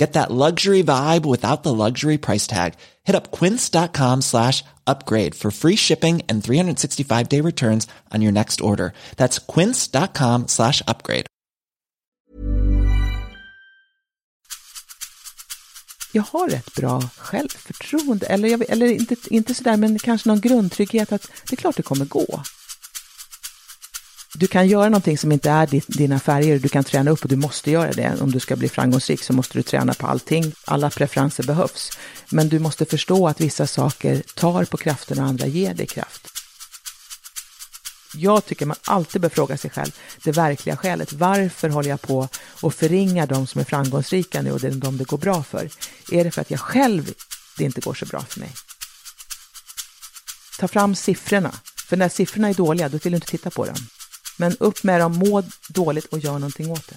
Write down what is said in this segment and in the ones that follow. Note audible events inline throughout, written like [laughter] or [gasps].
Get that luxury vibe without the luxury price tag. Hit up quince.com slash upgrade for free shipping and 365 day returns on your next order. That's quince.com slash upgrade. jag har rätt bra självförtroende. Eller, jag, eller inte, inte sådär, men kanske någon grundtrygghet att det är klart det kommer gå. Du kan göra någonting som inte är ditt, dina färger, du kan träna upp och du måste göra det. Om du ska bli framgångsrik så måste du träna på allting. Alla preferenser behövs. Men du måste förstå att vissa saker tar på kraften och andra ger dig kraft. Jag tycker man alltid bör fråga sig själv det verkliga skälet. Varför håller jag på och förringar de som är framgångsrika nu och det är de det går bra för? Är det för att jag själv det inte går så bra för mig? Ta fram siffrorna. För när siffrorna är dåliga, då vill du inte titta på dem. Men upp med dem, må dåligt och gör någonting åt det.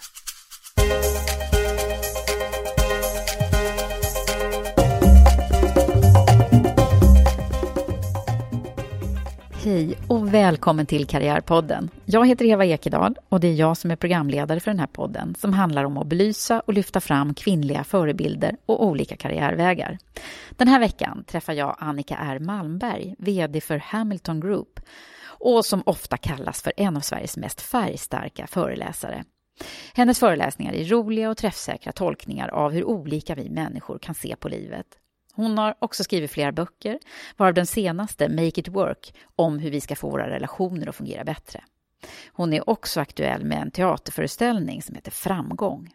Hej och välkommen till Karriärpodden. Jag heter Eva Ekedal och det är jag som är programledare för den här podden som handlar om att belysa och lyfta fram kvinnliga förebilder och olika karriärvägar. Den här veckan träffar jag Annika R Malmberg, VD för Hamilton Group och som ofta kallas för en av Sveriges mest färgstarka föreläsare. Hennes föreläsningar är roliga och träffsäkra tolkningar av hur olika vi människor kan se på livet. Hon har också skrivit flera böcker, varav den senaste, Make it work, om hur vi ska få våra relationer att fungera bättre. Hon är också aktuell med en teaterföreställning som heter Framgång.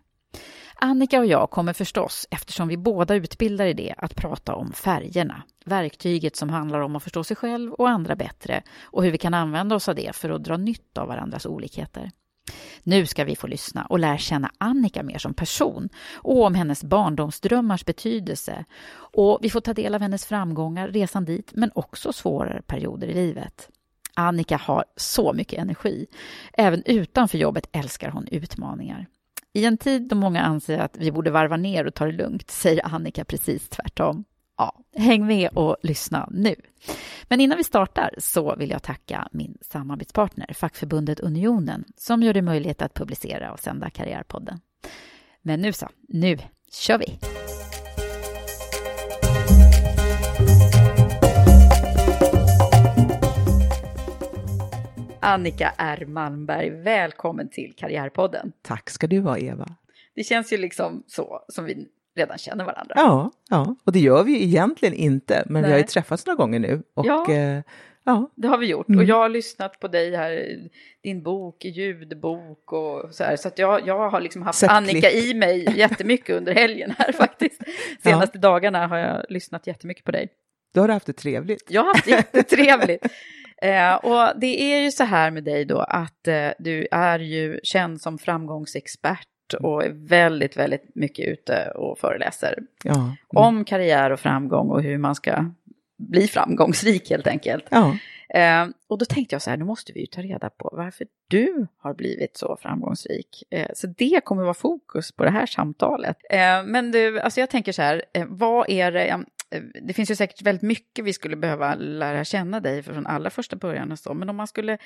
Annika och jag kommer förstås, eftersom vi båda utbildar i det, att prata om färgerna. Verktyget som handlar om att förstå sig själv och andra bättre och hur vi kan använda oss av det för att dra nytta av varandras olikheter. Nu ska vi få lyssna och lära känna Annika mer som person och om hennes barndomsdrömmars betydelse. Och vi får ta del av hennes framgångar, resan dit, men också svårare perioder i livet. Annika har så mycket energi. Även utanför jobbet älskar hon utmaningar. I en tid då många anser att vi borde varva ner och ta det lugnt säger Annika precis tvärtom. Ja, häng med och lyssna nu. Men innan vi startar så vill jag tacka min samarbetspartner, fackförbundet Unionen, som gör det möjligt att publicera och sända Karriärpodden. Men nu så, nu kör vi! Annika R Malmberg, välkommen till Karriärpodden. Tack ska du ha, Eva. Det känns ju liksom så som vi redan känner varandra. Ja, ja, och det gör vi ju egentligen inte, men Nej. vi har ju träffats några gånger nu. Och, Ja. eh, ja. Det har vi gjort Mm. och jag har lyssnat på dig här, din bok, ljudbok och så här. Så att jag, jag har liksom haft Sett Annika klipp. i mig jättemycket under helgen här [laughs] faktiskt. Senaste dagarna har jag lyssnat jättemycket på dig. Då har du haft det trevligt. Jag har haft jättetrevligt. [laughs] Eh, och det är ju så här med dig då att eh, du är ju känd som framgångsexpert och är väldigt, väldigt mycket ute och föreläser Ja. Mm. om karriär och framgång och hur man ska bli framgångsrik helt enkelt. ja. Eh, och då tänkte jag så här, nu måste vi ju ta reda på varför du har blivit så framgångsrik. Eh, så det kommer vara fokus på det här samtalet. Eh, men du, alltså jag tänker så här, eh, vad är det, det finns ju säkert väldigt mycket vi skulle behöva lära känna dig från allra första början och så, men om man skulle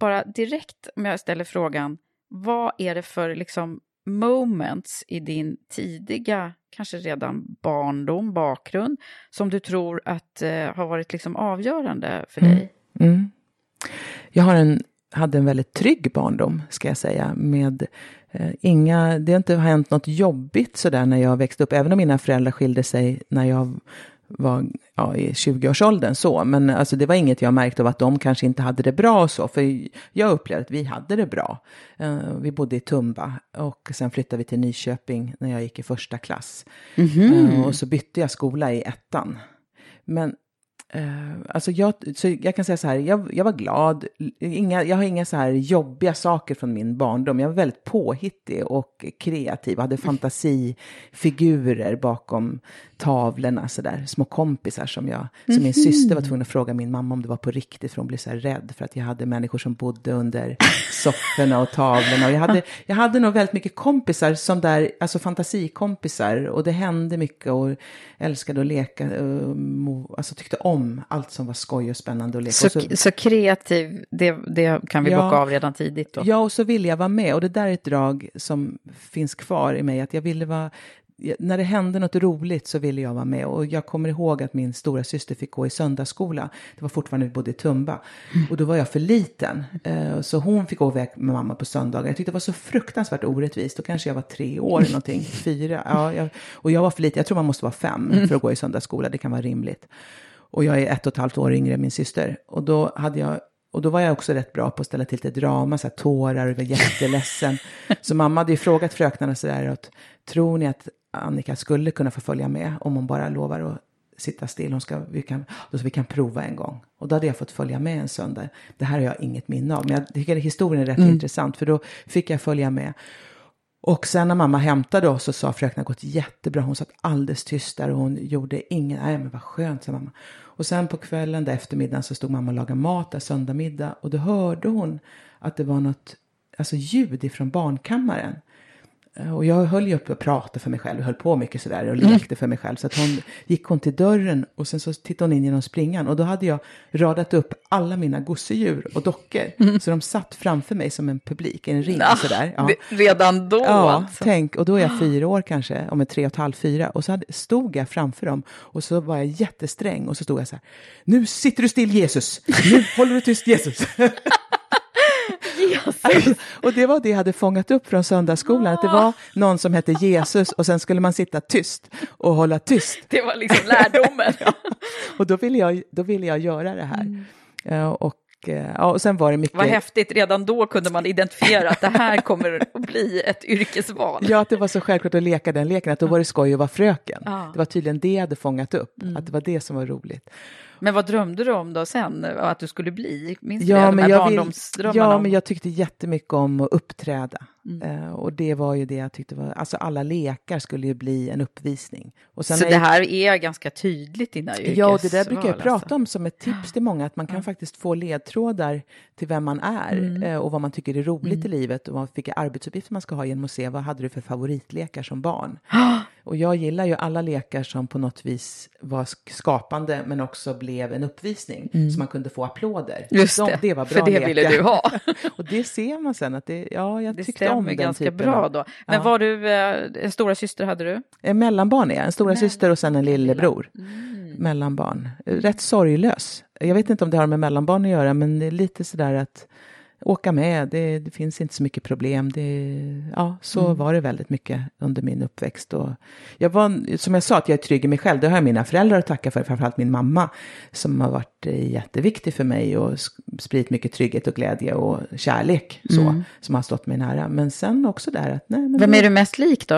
bara direkt, om jag ställer frågan, vad är det för liksom moments i din tidiga, kanske redan barndom, bakgrund, som du tror att eh, har varit liksom avgörande för Mm. dig? Mm. Jag har en, hade en väldigt trygg barndom, ska jag säga, med eh, inga, det har inte hänt något jobbigt sådär när jag växte upp, även om mina föräldrar skilde sig när jag var ja, i 20-årsåldern så, men alltså det var inget jag märkte av att de kanske inte hade det bra och så, för jag upplevde att vi hade det bra. Eh, vi bodde i Tumba och sen flyttade vi till Nyköping när jag gick i första klass. Eh, och så bytte jag skola i ettan. Men Eh, alltså jag, så jag kan säga så här, jag, jag var glad. Inga, jag har inga så här jobbiga saker från min barndom. Jag var väldigt påhittig och kreativ. Jag hade [laughs] fantasifigurer bakom tavlorna, så där, små kompisar som jag, som min syster var tvungen att fråga min mamma om det var på riktigt, för hon blev så här rädd för att jag hade människor som bodde under sofforna och tavlorna. Och jag hade, jag hade nog väldigt mycket kompisar som där, alltså fantasikompisar, och det hände mycket och älskade att leka, eh, mo- alltså tyckte om allt som var skoj och spännande att leka. Så, Och så- så kreativ, det, det kan vi Ja. bocka av redan tidigt då. Ja, och så ville jag vara med. Och det där är ett drag som finns kvar i mig. Att jag ville vara... När det hände något roligt så ville jag vara med. Och jag kommer ihåg att min stora syster fick gå i söndagsskola. Det var fortfarande vi bodde i Tumba. Och då var jag för liten. Eh, Så hon fick gå iväg med mamma på söndagar. Jag tyckte det var så fruktansvärt orättvist. Då kanske jag var tre år eller någonting. [laughs] Fyra. Ja, jag, och jag var för liten. Jag tror man måste vara fem för att gå i söndagsskola. Det kan vara rimligt. Och jag är ett och ett halvt år yngre än min syster. Och då hade jag och då var jag också rätt bra på att ställa till ett drama, så här tårar och var jätteledsen. [laughs] så mamma hade ju frågat fröknarna så där, att, tror ni att Annika skulle kunna få följa med om hon bara lovar att sitta still? Hon ska, vi, kan, då så vi kan prova en gång. Och då hade jag fått följa med en söndag. Det här har jag inget minne av, men jag tycker att historien är rätt intressant, för då fick jag följa med. Och sen när mamma hämtade oss så sa fröknarna gått jättebra. Hon satt alldeles tyst där och hon gjorde ingen, nej men vad skönt, sa mamma. Och sen på kvällen, där eftermiddagen, så stod mamma och lagade mat, där söndag middag. Och då hörde hon att det var något, alltså ljud ifrån barnkammaren. Eh, Och jag höll ju upp och pratade för mig själv, och höll på mycket sådär och lekte för mig själv. Så att hon gick hon till dörren och sen så tittade hon in genom springan. Och då hade jag radat upp alla mina gosedjur och dockor. Så de satt framför mig som en publik, en ring sådär. Ja. Redan då Ja, alltså. tänk, och då är jag fyra år kanske, om ett tre och ett halvt, fyra. Och så hade, stod jag framför dem och så var jag jättesträng och så stod jag så här, nu sitter du still Jesus, nu håller du tyst Jesus. [laughs] [laughs] och det var det jag hade fångat upp från söndagsskolan, att det var någon som hette Jesus och sen skulle man sitta tyst och hålla tyst. Det var liksom lärdomen. [laughs] Och då ville jag, då ville jag göra det här. Eh, och, eh, ja, och sen var det mycket... Vad häftigt, redan då kunde man identifiera att det här [laughs] kommer att bli ett yrkesval. Ja, att det var så självklart att leka den leken, att då var det skoj att vara fröken. Ja. Det var tydligen det jag hade fångat upp, att det var det som var roligt. Men vad drömde du om då sen, att du skulle bli? Minns du Ja? De men här jag, vill, barndomsdrömmarna ja om- men jag tyckte jättemycket om att uppträda. Eh, och det var ju det jag tyckte var, alltså alla lekar skulle ju bli en uppvisning. Och sen Så det jag- här är ganska tydligt dina yrkesval? Ja, och det där brukar jag prata om som ett tips till många, att man kan faktiskt få ledtrådar till vem man är Mm. eh, och vad man tycker är roligt i livet och vilka arbetsuppgifter man ska ha genom att se vad hade du för favoritlekar som barn. [gasps] [gasps] Och jag gillar ju alla lekar som på något vis var sk- skapande men också blev en uppvisning så man kunde få applåder. Mm. Just De- det, det var för bra det lekar. ville du ha. [laughs] och det ser man sen att det, ja, jag Det tyckte om den ganska typen bra av- då. Men Ja. var du, eh, en stora syster hade du? Eh, Mellanbarn är jag, en stora syster och sen en lillebror. Mm. Mellanbarn. Eh, Rätt sorglös. Jag vet inte om det har med mellanbarn att göra, men det är lite sådär att åka med, det, det finns inte så mycket problem. Det, ja, så Mm. var det väldigt mycket under min uppväxt. Och jag var, som jag sa, att jag är trygg i mig själv. Det har jag mina föräldrar att tacka för, framförallt min mamma, som har varit jätteviktig för mig och spridit mycket trygghet och glädje och kärlek, så, som har stått mig nära. Men sen också där att, nej, men Mm. Vem är du mest lik då,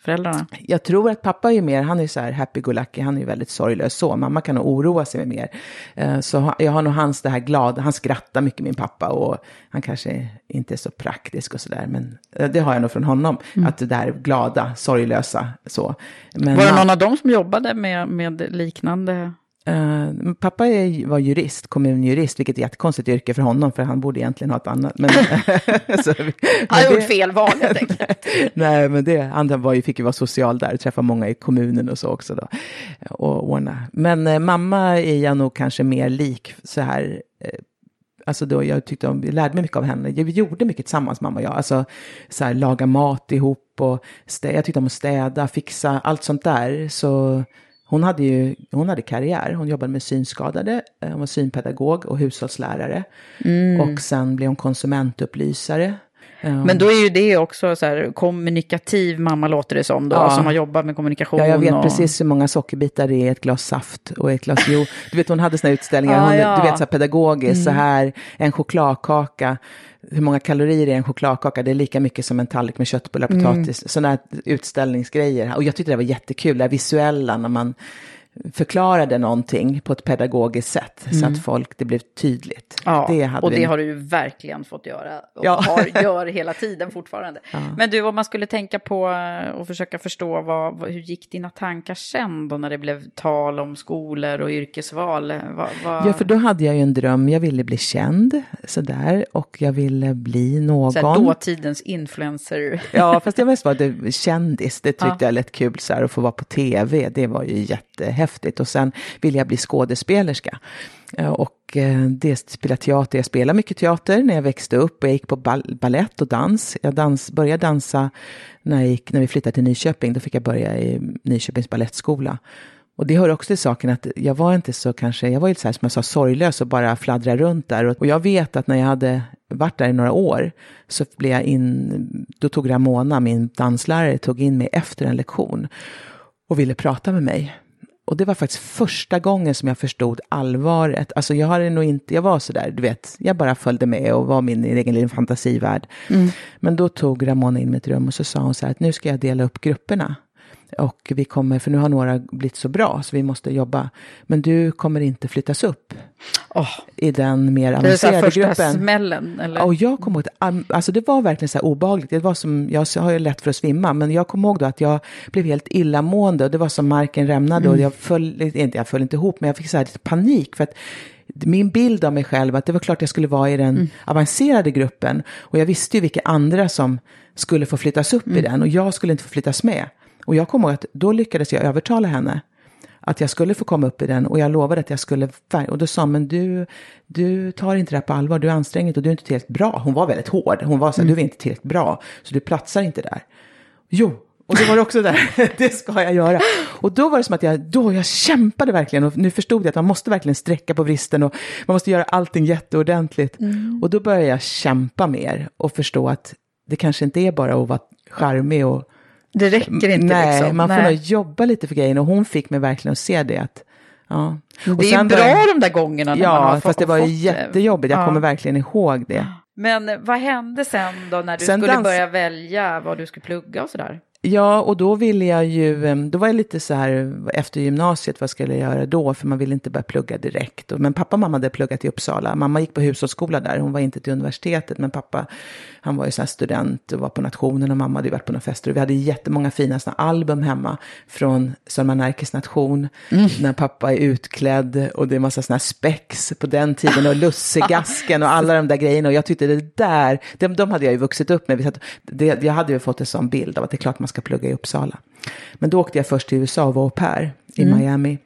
föräldrarna? jag tror att pappa är mer, han är så här happy-go-lucky, han är ju väldigt sorglös så. Mamma kan nog oroa sig mer. Eh, Så jag har nog hans det här glada, han skrattar mycket min pappa och han kanske inte är så praktisk och sådär. Men eh, det har jag nog från honom, att det där glada, sorglösa så. Men Var det han- någon av dem som jobbade med, med liknande Uh, pappa är, var jurist, kommunjurist, vilket är ett jättekonstigt yrke för honom, för han borde egentligen ha ett annat. Men, [laughs] [laughs] så, han har gjort fel val helt enkelt. [laughs] nej, men det, han var ju, fick ju vara social där träffa många i kommunen och så också då. Och ordna. Men uh, mamma är jag nog kanske mer lik så här uh, Alltså då jag tyckte om, jag lärde mig mycket av henne. Vi gjorde mycket tillsammans, mamma och jag. Alltså så här, laga mat ihop och städa, jag tyckte om att städa, fixa, allt sånt där. Så hon hade ju hon hade karriär. Hon jobbade med synskadade. Eh, hon var synpedagog och hushållslärare. Mm. Och sen blev hon konsumentupplysare. Men då är ju det också så här kommunikativ mamma låter det som då, ja. som har jobbat med kommunikation. Ja, jag vet och... precis hur många sockerbitar det är i ett glas saft och ett glas jo. Du vet, hon hade såna utställningar, hon, ja. du vet så här pedagogiskt, mm. så här, en chokladkaka hur många kalorier är en chokladkaka? Det är lika mycket som en tallrik med köttbullar, potatis, mm. sådana utställningsgrejer. Och jag tyckte det var jättekul, det här visuella när man förklarade någonting på ett pedagogiskt sätt mm. så att folk, det blev tydligt. Ja, det och det vi... har du ju verkligen fått göra och ja. har, [laughs] gör hela tiden fortfarande. Ja. Men du, om man skulle tänka på och försöka förstå vad, hur gick dina tankar sen då när det blev tal om skolor och yrkesval? Vad, vad... Ja, för då hade jag ju en dröm, jag ville bli känd sådär och jag ville bli någon. Så dåtidens influencer. Ja, fast jag [laughs] mest var det kändis, det tyckte ja. jag lät kul så här att få vara på tv, det var ju jättehäftigt häftigt. Och sen ville jag bli skådespelerska. Eh, och eh, det spela teater. Jag spelade mycket teater när jag växte upp och jag gick på ballett och dans. Jag dans, började dansa när, jag gick, när vi flyttade till Nyköping. Då fick jag börja i Nyköpings ballettskola. Och det hör också till saken att jag var inte så kanske, jag var ju så här som jag sa sorglös och bara fladdrade runt där. Och jag vet att när jag hade varit där i några år så blev jag in, då tog Ramona, min danslärare, tog in mig efter en lektion och ville prata med mig. Och det var faktiskt första gången som jag förstod allvaret. Alltså jag hade nog inte, jag var sådär, du vet, jag bara följde med och var min egen lilla fantasivärld. Mm. Men då tog Ramona in ett rum och så sa hon så här att nu ska jag dela upp grupperna. Och vi kommer, för nu har några blivit så bra så vi måste jobba. Men du kommer inte flyttas upp oh. i den mer avancerade gruppen. Det är första smällen? Eller? Och jag kommer ihåg, alltså det var verkligen så här obehagligt. Det var som, jag har ju lätt för att svimma, men jag kommer ihåg då att jag blev helt illamående och det var som marken rämnade mm. och jag föll, inte, jag föll inte ihop, men jag fick så här lite panik för att min bild av mig själv att det var klart jag skulle vara i den mm. avancerade gruppen. Och jag visste ju vilka andra som skulle få flyttas upp mm. i den och jag skulle inte få flyttas med. Och jag kommer ihåg att då lyckades jag övertala henne att jag skulle få komma upp i den och jag lovade att jag skulle, och då sa men du, du tar inte det här på allvar, du är ansträngd och du är inte tillräckligt bra. Hon var väldigt hård, hon var så här, mm. du är inte tillräckligt bra, så du platsar inte där. Jo, och då var det också där, [laughs] det ska jag göra. Och då var det som att jag, då jag kämpade verkligen och nu förstod jag att man måste verkligen sträcka på vristen och man måste göra allting jätteordentligt. Mm. Och då började jag kämpa mer och förstå att det kanske inte är bara att vara charmig och det räcker inte Nej, liksom. man får nog jobba lite för grejen och hon fick mig verkligen att se det. Att, ja. Det är bra var, de där gångerna. När ja, man fast det var ju jättejobbigt. Jag ja. kommer verkligen ihåg det. Men vad hände sen då när du sen skulle dans... börja välja vad du skulle plugga och sådär? Ja, och då ville jag ju, då var jag lite så här efter gymnasiet, vad skulle jag göra då? För man ville inte börja plugga direkt. Men pappa och mamma hade pluggat i Uppsala. Mamma gick på hushållsskola där, hon var inte till universitetet. Men pappa, han var ju så här student och var på nationen och mamma hade varit på några fester. Och vi hade jättemånga fina såna album hemma från Erkes nation. Mm. När pappa är utklädd och det är massa såna här spex på den tiden och lussegasken och alla de där grejerna. Och jag tyckte det där, de, de hade jag ju vuxit upp med. Det, jag hade ju fått en sån bild av att det är klart man ska plugga i Uppsala. Men då åkte jag först till USA och var au pair i mm. Miami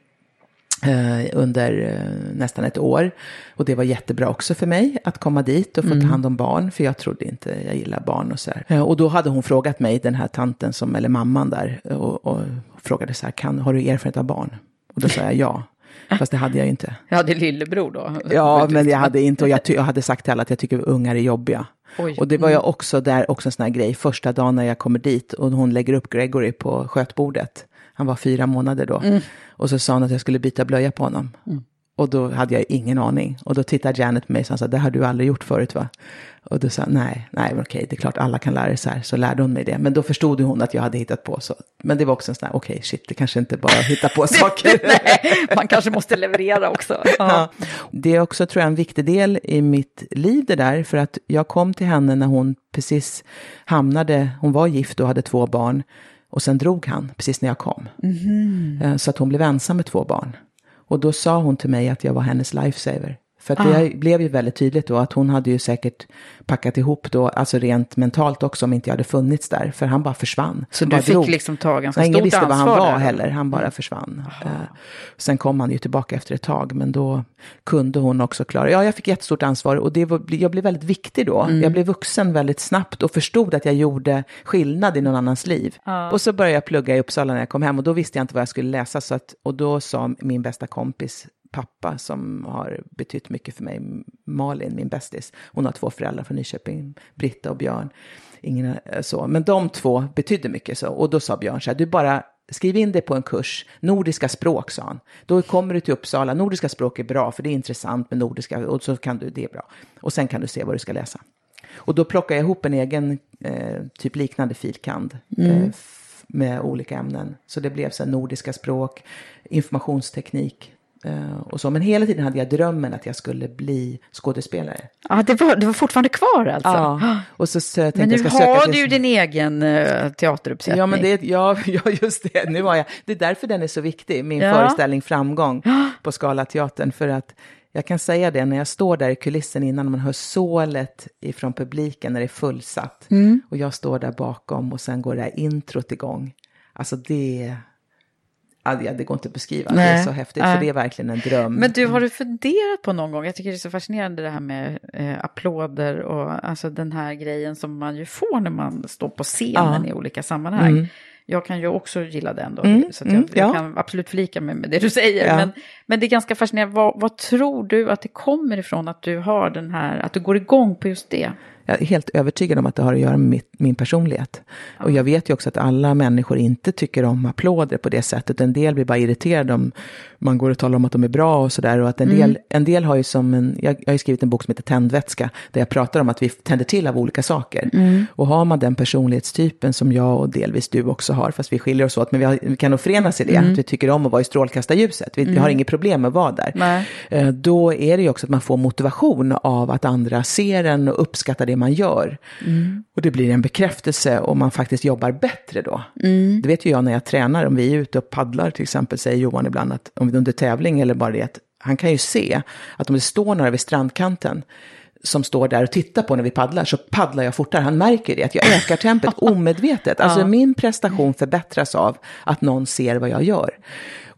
eh, under eh, nästan ett år. Och det var jättebra också för mig att komma dit och få mm. ta hand om barn, för jag trodde inte jag gillar barn och så här. Och då hade hon frågat mig, den här tanten som, eller mamman där, och, och frågade så här, kan, har du erfarenhet av barn? Och då sa jag ja. [laughs] Fast det hade jag inte. Jag hade lillebror då. Ja, [laughs] men jag hade inte, och jag, jag hade sagt till alla att jag tycker ungar är jobbiga. Oj. Och det var jag mm. också där, också en sån här grej, första dagen när jag kommer dit och hon lägger upp Gregory på skötbordet. Han var fyra månader då. Mm. Och så sa hon att jag skulle byta blöja på honom. Mm. Och då hade jag ingen aning. Och då tittade Janet på mig och sa, det har du aldrig gjort förut va? Och då sa nej, nej, okej, det är klart alla kan lära sig här. Så lärde hon mig det. Men då förstod hon att jag hade hittat på så. Men det var också en sån här, okej, shit, det kanske inte bara att hitta på [laughs] saker. [laughs] nej, man kanske måste leverera också. [laughs] Ja. ja. Det är också, tror jag, en viktig del i mitt liv det där. För att jag kom till henne när hon precis hamnade, hon var gift och hade två barn. Och sen drog han precis när jag kom. Mm. Så att hon blev ensam med två barn. Och då sa hon till mig att jag var hennes lifesaver. För att det Ah. blev ju väldigt tydligt då att hon hade ju säkert packat ihop då, alltså rent mentalt också om inte jag hade funnits där. För han bara försvann. Så Han du fick drog. liksom ta ganska Nej, ingen stort visste vad han ansvar var. Mm. heller, han bara försvann. Eh, sen kom han ju tillbaka efter ett tag, men då kunde hon också klara, ja jag fick jättestort ansvar och det var, jag blev väldigt viktig då. Mm. Jag blev vuxen väldigt snabbt och förstod att jag gjorde skillnad i någon annans liv. Och så började jag plugga i Uppsala när jag kom hem och då visste jag inte vad jag skulle läsa, så att, och då sa min bästa kompis pappa som har betytt mycket för mig, Malin, min bästis. Hon har två föräldrar från Nyköping, Britta och Björn. Ingen är så, men de två betydde mycket så. Och då sa Björn så här, du bara skriv in dig på en kurs, nordiska språk sa han. Då kommer du till Uppsala, nordiska språk är bra för det är intressant med nordiska och så kan du, det är bra. Och sen kan du se vad du ska läsa. Och då plockade jag ihop en egen, eh, typ liknande filkand. Eh, f- med olika ämnen. Så det blev så nordiska språk, informationsteknik eh, och så. Men hela tiden hade jag drömmen att jag skulle bli skådespelare. Ja, det var, det var fortfarande kvar alltså? Ja, [gasps] och så, så jag tänkte Men jag nu ska söka har till- du din egen uh, teateruppsättning. Ja, men det, ja, [laughs] ja, just det. Nu har jag. Det är därför den är så viktig, min Ja. föreställning Framgång [gasps] på Scalateatern. För att jag kan säga det, när jag står där i kulissen innan man hör sålet ifrån publiken när det är fullsatt. Mm. Och jag står där bakom och sen går det här introt igång. Alltså det, ja, det går inte att beskriva, det är Nej. så häftigt. Nej. För det är verkligen en dröm. Men du, har du funderat på någon gång, jag tycker det är så fascinerande det här med eh, applåder och alltså den här grejen som man ju får när man står på scenen Ja. i olika sammanhang. Mm. Jag kan ju också gilla den då, Mm, så jag, mm, jag ja. kan absolut förlika mig med det du säger. Ja. Men, men det är ganska fascinerande, vad, vad tror du att det kommer ifrån att du har den här, att du går igång på just det? Jag är helt övertygad om att det har att göra med mitt, min personlighet. Och jag vet ju också att alla människor inte tycker om applåder på det sättet. En del blir bara irriterade om man går och talar om att de är bra och sådär. Och att en, del, en del har ju som en, jag, jag har ju skrivit en bok som heter Tändvätska, där jag pratar om att vi tänder till av olika saker. Och har man den personlighetstypen som jag och delvis du också har, fast vi skiljer oss åt, men vi, har, vi kan nog förenas i det, att vi tycker om att vara i strålkastarljuset. Vi, vi har inget problem med att vara där. Nej. Eh, då är det ju också att man får motivation av att andra ser en och uppskattar det man gör. Och det blir en bekräftelse och man faktiskt jobbar bättre då. Det vet ju jag när jag tränar, om vi är ute och paddlar till exempel, säger Johan ibland att om vi under tävling eller bara det att han kan ju se att om det står några vid strandkanten som står där och tittar på när vi paddlar, så paddlar jag fortare. Han märker det, att jag ökar tempot [laughs] omedvetet. Alltså min prestation förbättras av att någon ser vad jag gör.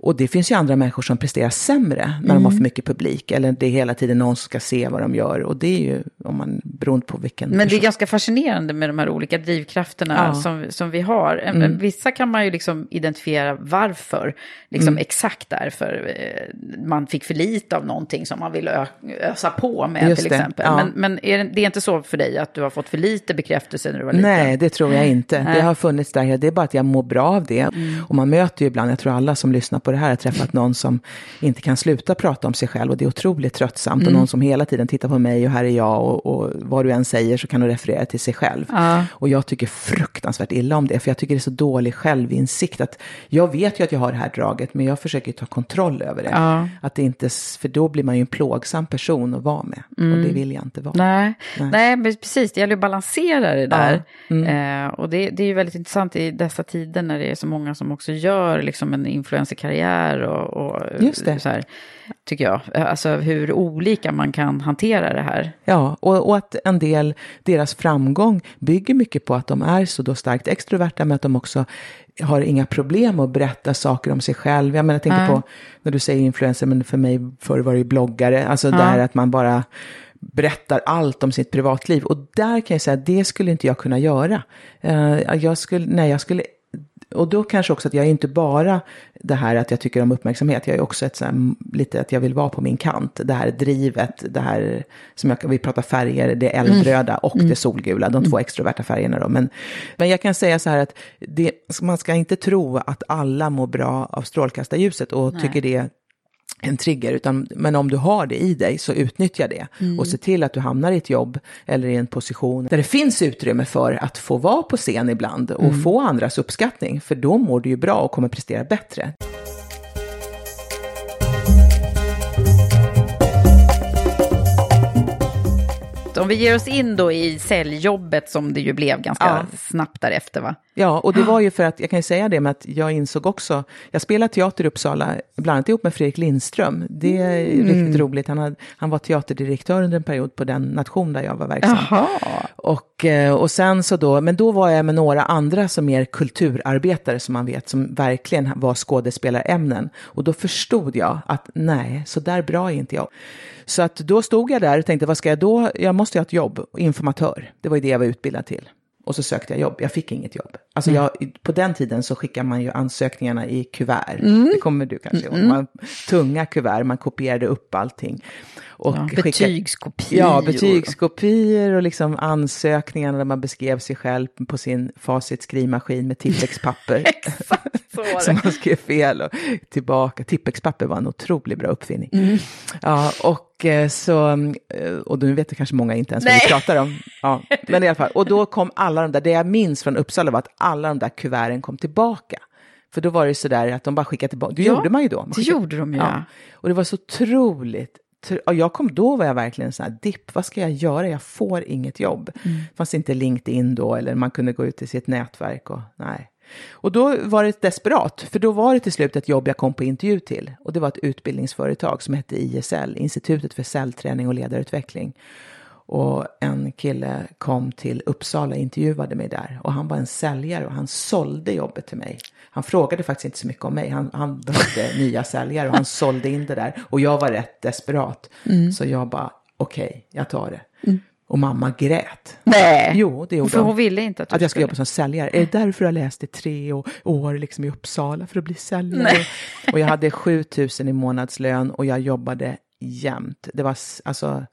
Och det finns ju andra människor som presterar sämre när de har för mycket publik. Eller det är hela tiden någon som ska se vad de gör. Och det är ju om man, beroende på vilken Men det är person. ganska fascinerande med de här olika drivkrafterna Ja. som, som vi har. Mm. Vissa kan man ju liksom identifiera varför, liksom exakt därför eh, man fick för lite av någonting som man vill ö- ösa på med Just till exempel. ja. Men, men är det, det är inte så för dig att du har fått för lite bekräftelse när du var liten? Nej, det tror jag inte. Nej. Det har funnits där. Det är bara att jag mår bra av det. Och man möter ju ibland, jag tror alla som lyssnar på det här har träffat [laughs] någon som inte kan sluta prata om sig själv. Och det är otroligt tröttsamt. Och någon som hela tiden tittar på mig och här är jag. Och, och vad du än säger så kan du referera till sig själv. Ja. Och jag tycker fruktansvärt illa om det. För jag tycker det är så dålig självinsikt. Att jag vet ju att jag har det här draget. Men jag försöker ta kontroll över det. Ja. Att det inte, för då blir man ju en plågsam person att vara med. Och det vill jag inte vara. Nej, Nej. Nej. men precis. Det gäller att balansera det där. Ja, mm. Eh, och det, det är ju väldigt intressant i dessa tider när det är så många som också gör liksom en influencerkarriär och, och Just det. så här, tycker jag. Alltså hur olika man kan hantera det här. Ja, och, och att en del, deras framgång bygger mycket på att de är så då starkt extroverta, men att de också har inga problem att berätta saker om sig själv. Jag menar, jag tänker Nej. på, när du säger influencer, men för mig förr var det ju bloggare, alltså det här att man bara berättar allt om sitt privatliv. Och där kan jag säga att det skulle inte jag kunna göra. Eh, jag skulle, nej, jag skulle och då kanske också att jag är inte bara det här att jag tycker om uppmärksamhet. Jag är också ett så här, lite att jag vill vara på min kant. Det här drivet, det här som jag, vi pratar färger, det eldröda och det solgula, de två extroverta färgerna då. Men, men jag kan säga så här att det, man ska inte tro att alla mår bra av strålkastarljuset och tycker det en trigger, utan, men om du har det i dig så utnyttja det och se till att du hamnar i ett jobb eller i en position där det finns utrymme för att få vara på scen ibland och få andras uppskattning, för då mår du ju bra och kommer prestera bättre. Om vi ger oss in då i säljjobbet som det ju blev ganska Ja. snabbt därefter va? Ja, och det var ju för att, jag kan ju säga det med att jag insåg också, jag spelade teater i Uppsala, bland annat ihop med Fredrik Lindström. Det är Mm. riktigt roligt, han, hade, han var teaterdirektör under en period på den nation där jag var verksam. Jaha. Och, eh, och sen så då, men då var jag med några andra som mer kulturarbetare som man vet, som verkligen var skådespelarämnen. Och då förstod jag att nej, så där bra är inte jag. Så att då stod jag där och tänkte, vad ska jag då? Jag måste ju ha ett jobb, informatör. Det var ju det jag var utbildad till. Och så sökte jag jobb. Jag fick inget jobb. Alltså jag, på den tiden så skickar man ju ansökningarna i kuvert. Det kommer du kanske ihåg. Man, tunga kuvert, man kopierade upp allting. Och Ja, skickade- betygskopior. Ja, betygskopior och liksom ansökningarna där man beskrev sig själv på sin facit skrivmaskin med tippexpapper. [laughs] så var det. som man skrev fel och tillbaka. Tippexpapper var en otroligt bra uppfinning. Ja, och eh, så, eh, och nu vet det kanske många inte ens vad vi pratar om. Ja, men i alla fall, och då [laughs] kom alla de där, det jag minns från Uppsala var att alla de där kuverten kom tillbaka. För då var det så där att de bara skickade tillbaka, det Ja, gjorde man ju då. Man det skickade- gjorde de ju, ja. Och det var så otroligt. Och jag kom, då var jag verkligen så här, dipp, vad ska jag göra? Jag får inget jobb. Mm. Fanns inte LinkedIn då, eller man kunde gå ut i sitt nätverk och nej. Och då var det desperat, för då var det till slut ett jobb jag kom på intervju till. Och det var ett utbildningsföretag som hette ISL, Institutet för cellträning och ledarutveckling. Och en kille kom till Uppsala och intervjuade mig där. Och han var en säljare och han sålde jobbet till mig. Han frågade faktiskt inte så mycket om mig. Han, han behövde [laughs] nya säljare och han sålde in det där. Och jag var rätt desperat. Så jag bara, okej, jag tar det. Och mamma grät. Nej. Jo, det gjorde För hon ville inte att att jag ska skulle. jobba som säljare. Är det därför jag läste tre år, liksom i Uppsala för att bli säljare? Och jag hade 7 000 i månadslön och jag jobbade jämt. Det var, alltså,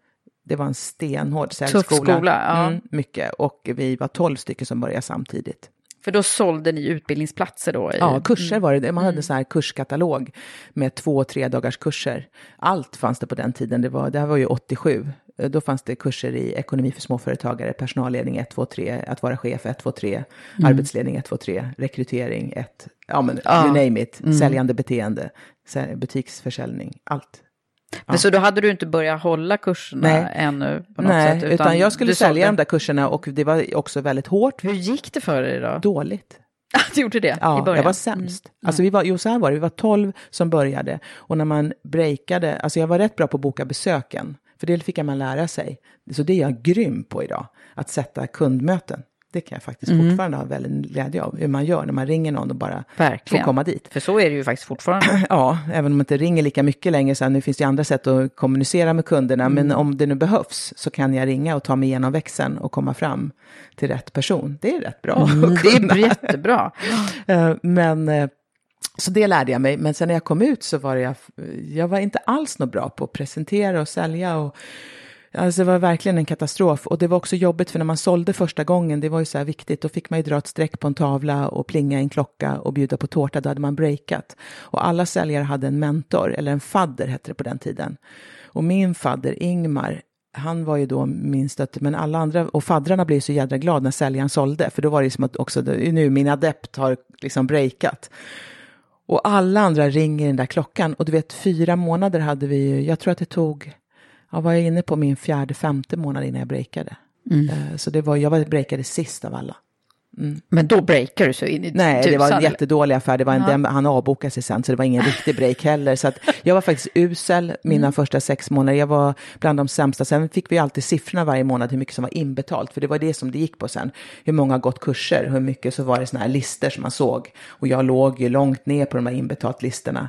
det var en stenhård säljskola. skola, ja. mm, mycket. Och vi var 12 stycken som började samtidigt. För då sålde ni utbildningsplatser då? I... Ja, kurser var det. Man hade en sån här kurskatalog med två tre dagars kurser. Allt fanns det på den tiden. Det, var, det här var ju 87. Eh, Då fanns det kurser i ekonomi för småföretagare, personalledning 1, 2, 3, att vara chef 1, 2, 3, arbetsledning 1, 2, 3, rekrytering 1, ja men you name it, säljande beteende, sä- butiksförsäljning, allt. Men så då hade du inte börjat hålla kurserna Nej. ännu på något Nej, sätt? utan, jag skulle sälja sålde- de där kurserna och det var också väldigt hårt. Hur gick det för dig då? Dåligt. [laughs] du gjorde det i Ja, början? jag var sämst. Alltså vi var, jo, så här var det, vi var 12 som började. Och när man breakade, alltså jag var rätt bra på att boka besöken. För det fick man lära sig. Så det är jag grym på idag, att sätta kundmöten. Det kan jag faktiskt fortfarande ha väldigt glädje av, hur man gör när man ringer någon och bara Verkligen. får komma dit. För så är det ju faktiskt fortfarande. [clears throat] Ja, även om man inte ringer lika mycket längre, så nu finns det ju andra sätt att kommunicera med kunderna, men om det nu behövs så kan jag ringa och ta mig igenom växeln och komma fram till rätt person. Det är rätt bra att Det är jättebra. [laughs] Eh, Men, eh, så det lärde jag mig. Men sen när jag kom ut så var jag, jag var inte alls något bra på att presentera och sälja. Och, alltså det var verkligen en katastrof. Och det var också jobbigt för när man sålde första gången, det var ju så här viktigt, då fick man ju dra ett streck på en tavla och plinga i en klocka och bjuda på tårta, då hade man breakat. Och alla säljare hade en mentor, eller en fadder hette det på den tiden. Och min fadder Ingmar, han var ju då min stötte, men alla andra, och faddrarna blev så jädra glada när säljaren sålde, för då var det som att också, nu min adept har liksom breakat. Och alla andra ringer den där klockan. Och du vet, fyra månader hade vi ju, jag tror att det tog, ja, var jag inne på min fjärde, femte månad innan jag breakade. Eh, Så det var, jag var breakade sist av alla. Men då breakar du så in i Nej, det var en tusan. jättedålig affär. Det var en, den, han avbokade sig sen, så det var ingen [laughs] riktig break heller. Så att jag var faktiskt usel mina första sex månader. Jag var bland de sämsta. Sen fick vi alltid siffrorna varje månad, hur mycket som var inbetalt. För det var det som det gick på sen. Hur många har gått kurser, hur mycket så var det såna här listor som man såg. Och jag låg ju långt ner på de här inbetalt-listorna.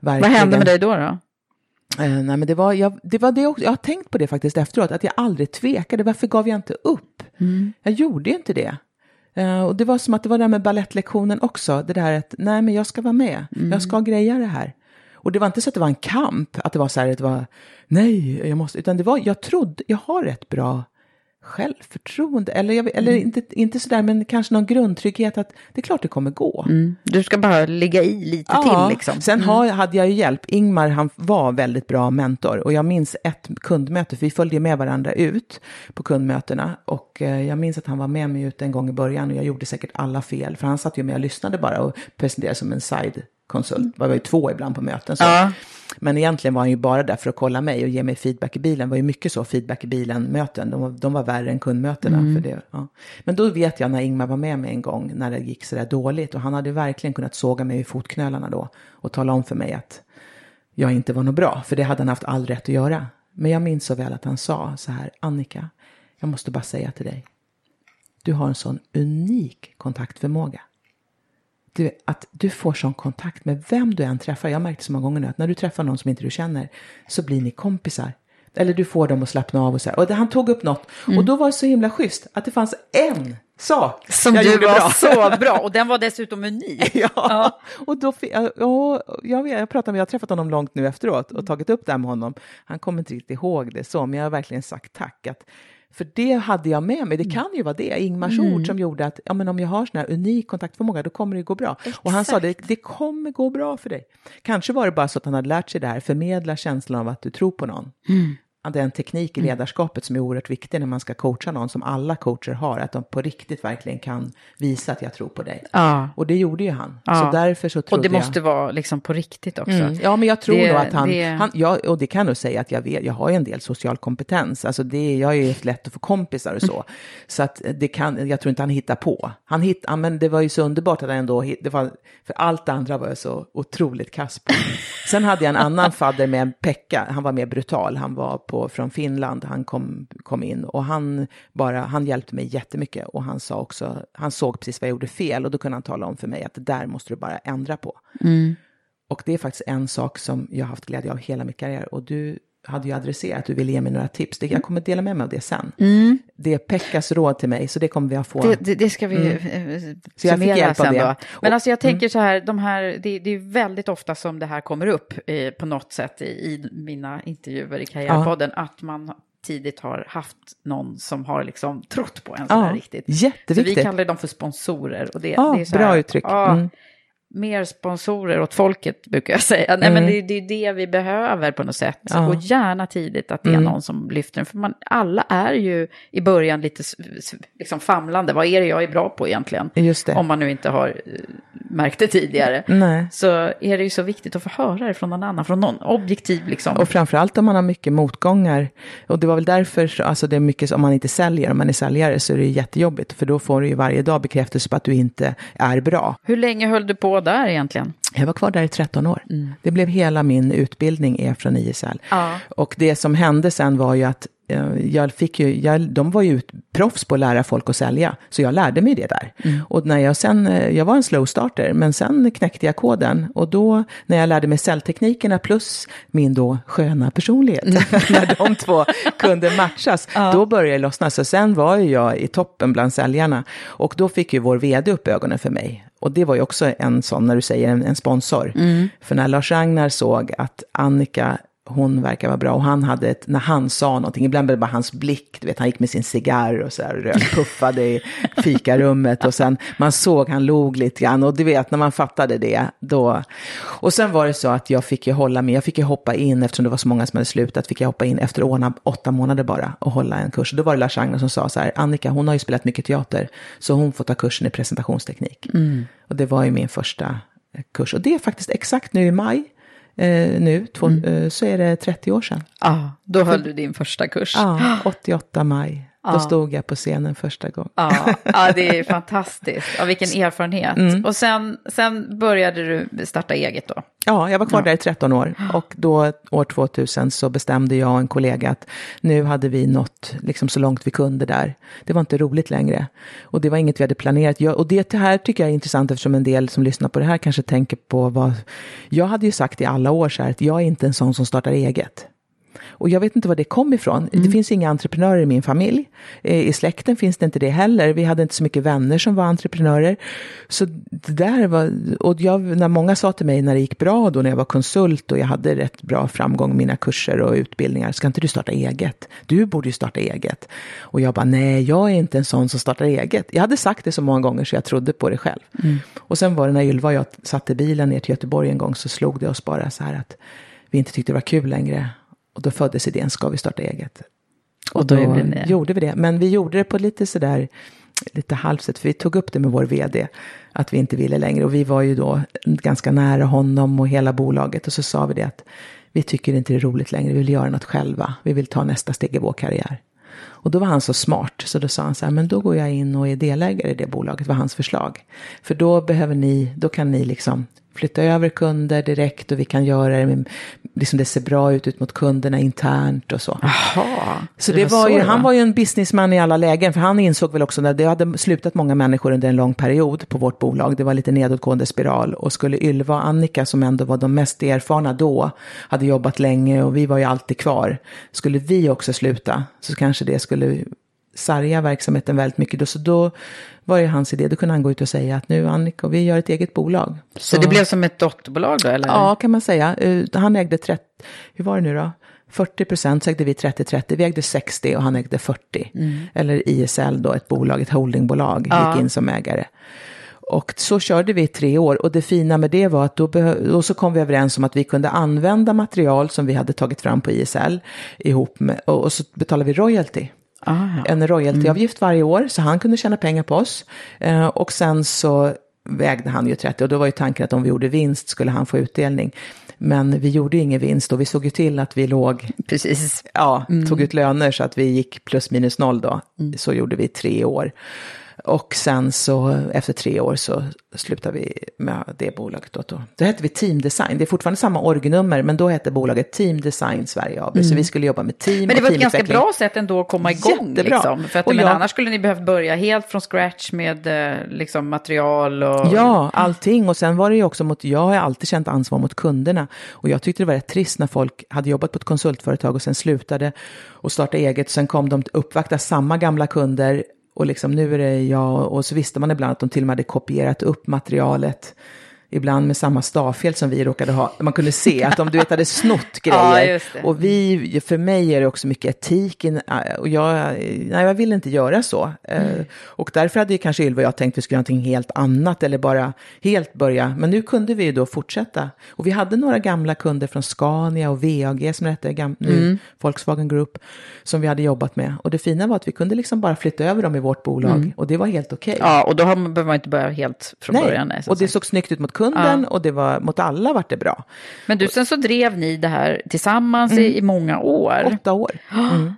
Vad hände med dig då? då? Eh, nej, men det var, jag, det var det också, jag har tänkt på det faktiskt efteråt, att jag aldrig tvekade. Varför gav jag inte upp? Jag gjorde ju inte det. Eh, och det var som att det var det där med ballettlektionen också, det där att nej men jag ska vara med, jag ska greja det här. Och det var inte så att det var en kamp, att det var så här, att det var nej, jag måste, utan det var, jag trodde, jag har rätt bra självförtroende, eller, jag, eller inte, inte sådär, men kanske någon grundtrygghet att det är klart det kommer gå. Du ska bara ligga i lite till liksom. Sen har, hade jag ju hjälp. Ingmar han var väldigt bra mentor. Och jag minns ett kundmöte, för vi följde med varandra ut på kundmötena. Och eh, jag minns att han var med mig ut en gång i början och jag gjorde säkert alla fel, för han satt ju med och lyssnade bara och presenterade som en side konsult. Det var ju två ibland på möten. Så. Ja. Men egentligen var han ju bara där för att kolla mig och ge mig feedback i bilen. Det var ju mycket så feedback i bilen-möten. De, var- de var värre än kundmötena. För det, ja. Men då vet jag när Ingmar var med mig en gång när det gick sådär dåligt. Och han hade verkligen kunnat såga mig i fotknölarna då. Och tala om för mig att jag inte var något bra. För det hade han haft all rätt att göra. Men jag minns så väl att han sa så här, Annika, jag måste bara säga till dig. Du har en sån unik kontaktförmåga. Du, att du får sån kontakt med vem du än träffar. Jag har märkt det så många gånger nu att när du träffar någon som inte du känner så blir ni kompisar. Eller du får dem att slappna av och så här. Och han tog upp något och då var det så himla schysst att det fanns en sak Som jag du gjorde var bra. så bra [laughs] och den var dessutom unik. Ja, och då ja, ja, jag, vet, jag pratade med, jag har träffat honom långt nu efteråt och tagit upp det här med honom. Han kommer inte riktigt ihåg det så, men jag har verkligen sagt tack. Att, för det hade jag med mig, det kan ju vara det, Ingmars ord som gjorde att ja, men om jag har sån här unik kontaktförmåga då kommer det gå bra. Och han sa det, det kommer gå bra för dig. Kanske var det bara så att han hade lärt sig det här, förmedla känslan av att du tror på någon. Att Det är en teknik i ledarskapet som är oerhört viktig när man ska coacha någon, som alla coacher har, att de på riktigt verkligen kan visa att jag tror på dig. Ja. Och det gjorde ju han. Ja. Så därför så trodde Och det jag... måste vara liksom på riktigt också. Mm. Ja, men jag tror Det- nog att han, det- han ja, och det kan jag nog säga att jag vet, jag har ju en del social kompetens, alltså det, jag är ju lätt att få kompisar och så. Så att det kan, jag tror inte han hittar på. Han hitt, ja, men det var ju så underbart att han ändå, det var, för allt det andra var jag så otroligt kass på. [laughs] Sen hade jag en annan fadder med Pekka, han var mer brutal, han var på, från Finland, han kom, kom in och han bara, han hjälpte mig jättemycket och han sa också, han såg precis vad jag gjorde fel och då kunde han tala om för mig att det där måste du bara ändra på. Och det är faktiskt en sak som jag har haft glädje av hela min karriär. Och du hade ju adresserat att du ville ge mig några tips. Jag kommer dela med mig av det sen. Det är Pekkas råd till mig, så det kommer vi att få. Det, det, det ska vi mm. Så jag fick hjälp av det. då. Men alltså jag tänker så här, de här det, det är väldigt ofta som det här kommer upp eh, på något sätt i, i mina intervjuer i Karriärpodden, att man tidigt har haft någon som har liksom trott på en så Ja, här riktigt. jätteviktigt. Så vi kallar dem för sponsorer. Och det, Ja, det är så bra här, uttryck. Ja, Mm. Mer sponsorer åt folket brukar jag säga. Nej, men det, det är det vi behöver på något sätt. Ja. Mm. Och gärna tidigt att det är någon som lyfter den. För man, alla är ju i början lite liksom famlande. Vad är det jag är bra på egentligen? Just det. Om man nu inte har eh, märkt det tidigare. Nej. Så är det ju så viktigt att få höra det från någon annan, från någon objektiv liksom. Och framförallt om man har mycket motgångar. Och det var väl därför, så- alltså det är mycket, om man inte säljer, om man är säljare så är det jättejobbigt. För då får du ju varje dag bekräftelse på att du inte är bra. Hur länge höll du på där egentligen? Jag var kvar där i 13 år. Det blev hela min utbildning är från ISL. Ja. Och det som hände sen var ju att eh, jag fick ju, jag, de var ju proffs på att lära folk att sälja, så jag lärde mig det där. Och när jag sen, eh, jag var en slow starter, men sen knäckte jag koden. Och då, när jag lärde mig säljteknikerna plus min då sköna personlighet, [laughs] när de två kunde matchas, då började det lossna. Så sen var ju jag i toppen bland säljarna. Och då fick ju vår vd upp ögonen för mig. Och det var ju också en sån, när du säger en, en sponsor. För när Lars Ragnar såg att Annika, hon verkar vara bra, och han hade ett, när han sa någonting, ibland blev det bara hans blick, du vet, han gick med sin cigarr och så här, puffade i [laughs] fikarummet och sen, man såg, han log lite grann, och du vet, när man fattade det, då, och sen var det så att jag fick ju hålla med, jag fick ju hoppa in, eftersom det var så många som hade slutat, fick jag hoppa in efter åna, åtta månader bara och hålla en kurs. Då var det Lars Ragnar som sa så här, Annika, hon har ju spelat mycket teater, så hon får ta kursen i presentationsteknik. Och det var ju min första kurs. Och det är faktiskt exakt nu i maj, eh, nu, två, eh, så är det 30 år sedan. Ja, då höll du din första kurs. Ja, 88 maj. Då stod jag på scenen första gången. Ja, ja, det är fantastiskt. Ja, vilken [laughs] erfarenhet. Mm. Och sen, sen började du starta eget då? Ja, jag var kvar där i 13 år. [gasps] Och då, år 2000, så bestämde jag och en kollega att nu hade vi nått liksom så långt vi kunde där. Det var inte roligt längre. Och det var inget vi hade planerat. Jag, och det här tycker jag är intressant eftersom en del som lyssnar på det här kanske tänker på vad... Jag hade ju sagt i alla år så här att jag är inte en sån som startar eget. Och jag vet inte var det kom ifrån. Det finns inga entreprenörer i min familj. Eh, I släkten finns det inte det heller. Vi hade inte så mycket vänner som var entreprenörer. Så det där var, och jag, när många sa till mig när det gick bra då när jag var konsult och jag hade rätt bra framgång med mina kurser och utbildningar. Ska inte du starta eget? Du borde ju starta eget. Och jag bara, nej, jag är inte en sån som startar eget. Jag hade sagt det så många gånger så jag trodde på det själv. Och sen var det när Ylva och jag satte bilen ner till Göteborg en gång så slog det oss bara så här att vi inte tyckte det var kul längre. Och då föddes idén, ska vi starta eget? Och, Och då då det. gjorde vi det. Men vi gjorde det på lite sådär, lite halvsett, för vi tog upp det med vår vd, att vi inte ville längre. Och vi var ju då ganska nära honom och hela bolaget. Och så sa vi det att vi tycker inte det är roligt längre, vi vill göra något själva. Vi vill ta nästa steg i vår karriär. Och då var han så smart, så då sa han så här, men då går jag in och är delägare i det bolaget, var hans förslag. För då behöver ni, då kan ni liksom flytta över kunder direkt och vi kan göra det, med, liksom det ser bra ut ut mot kunderna internt och så. Jaha, så det, det var, var ju, han var ju en businessman i alla lägen, för han insåg väl också när det hade slutat många människor under en lång period på vårt bolag, det var lite nedåtgående spiral och skulle Ylva och Annika som ändå var de mest erfarna då, hade jobbat länge och vi var ju alltid kvar, skulle vi också sluta så kanske det skulle sarga verksamheten väldigt mycket. Så då var ju hans idé, då kunde han gå ut och säga att nu Annika, vi gör ett eget bolag. Så, så det blev som ett dotterbolag då? Eller? Ja, kan man säga. Eh, han ägde 30, hur var det nu då? 40 procent så ägde vi 30-30, vi ägde 60 och han ägde 40. Mm. Eller ISL då, ett bolag, ett holdingbolag, ja. gick in som ägare. Och så körde vi i tre år och det fina med det var att då, då, så kom vi överens om att vi kunde använda material som vi hade tagit fram på ISL ihop med, och, och så betalade vi royalty. Aha. en royaltyavgift varje år, så han kunde tjäna pengar på oss. Eh, och sen så vägde han ju 30 och då var ju tanken att om vi gjorde vinst skulle han få utdelning. Men vi gjorde ju ingen vinst och vi såg ju till att vi låg, Precis. ja, mm. tog ut löner så att vi gick plus minus noll då. Mm. Så gjorde vi tre år. Och sen så efter tre år så slutade vi med det bolaget. Då, då. då hette vi Team Design. Det är fortfarande samma orgnummer, men då hette bolaget Team Design Sverige AB. Mm. Så vi skulle jobba med team Men det var ett ganska bra sätt ändå att komma igång. Jättebra. Liksom. För att, men jag, annars skulle ni behövt börja helt från scratch med eh, liksom, material och... Ja, allting. Och sen var det ju också mot, jag har alltid känt ansvar mot kunderna. Och jag tyckte det var rätt trist när folk hade jobbat på ett konsultföretag och sen slutade och startade eget. Sen kom de uppvakta samma gamla kunder och liksom nu är det jag, och så visste man ibland att de till och med hade kopierat upp materialet ibland med samma stavfel som vi råkade ha. Man kunde se att de du vet, hade snott [laughs] grejer. Ja, och vi, för mig är det också mycket etik. Och jag, nej, jag vill inte göra så. Mm. Och därför hade kanske Ylva och jag tänkt att vi skulle göra någonting helt annat eller bara helt börja. Men nu kunde vi då fortsätta. Och vi hade några gamla kunder från Scania och VAG som det hette nu, mm. Volkswagen Group, som vi hade jobbat med. Och det fina var att vi kunde liksom bara flytta över dem i vårt bolag. Mm. Och det var helt okej. Okay. Ja, och då behöver man inte börja helt från nej. början. Nej, och det såg snyggt ut mot kunden ja. och det var, mot alla vart det bra. Men du, sen så drev ni det här tillsammans mm. i, i, många år. Åtta år. [gasps] Mm.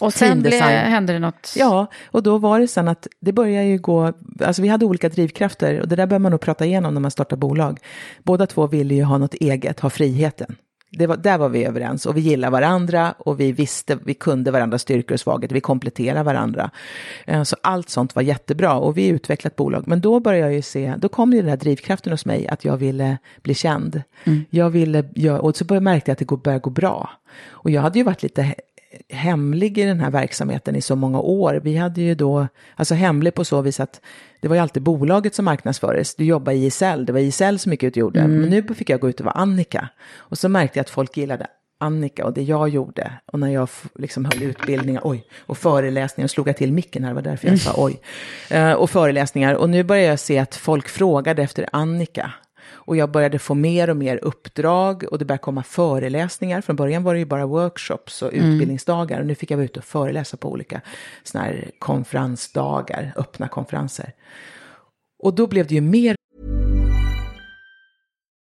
Och sen blev, hände det något? Ja, och då var det sen att det började ju gå, alltså vi hade olika drivkrafter och det där bör man nog prata igenom när man startar bolag. Båda två ville ju ha något eget, ha friheten det var, där var vi överens och vi gillar varandra och vi visste, vi kunde varandras styrkor och svagheter, vi kompletterar varandra. Eh, så allt sånt var jättebra och vi utvecklade ett bolag. Men då började jag ju se, då kom ju den här drivkraften hos mig att jag ville bli känd. Mm. Jag ville, och så märkte jag att det började gå bra. Och jag hade ju varit lite hemlig i den här verksamheten i så många år. Vi hade ju då, alltså hemlig på så vis att det var ju alltid bolaget som marknadsfördes. Du jobbade i ISL, det var ISL som gick ut och gjorde. Mm. Men nu fick jag gå ut och vara Annika. Och så märkte jag att folk gillade Annika och det jag gjorde. Och när jag liksom höll utbildningar, oj, och föreläsningar, och slog jag till micken här, det var därför jag sa oj. Uh, och föreläsningar, och nu börjar jag se att folk frågade efter Annika. Och jag började få mer och mer uppdrag och det började komma föreläsningar. Från början var det ju bara workshops och mm. utbildningsdagar. Och nu fick jag vara ute och föreläsa på olika såna här konferensdagar, öppna konferenser. Och då blev det ju mer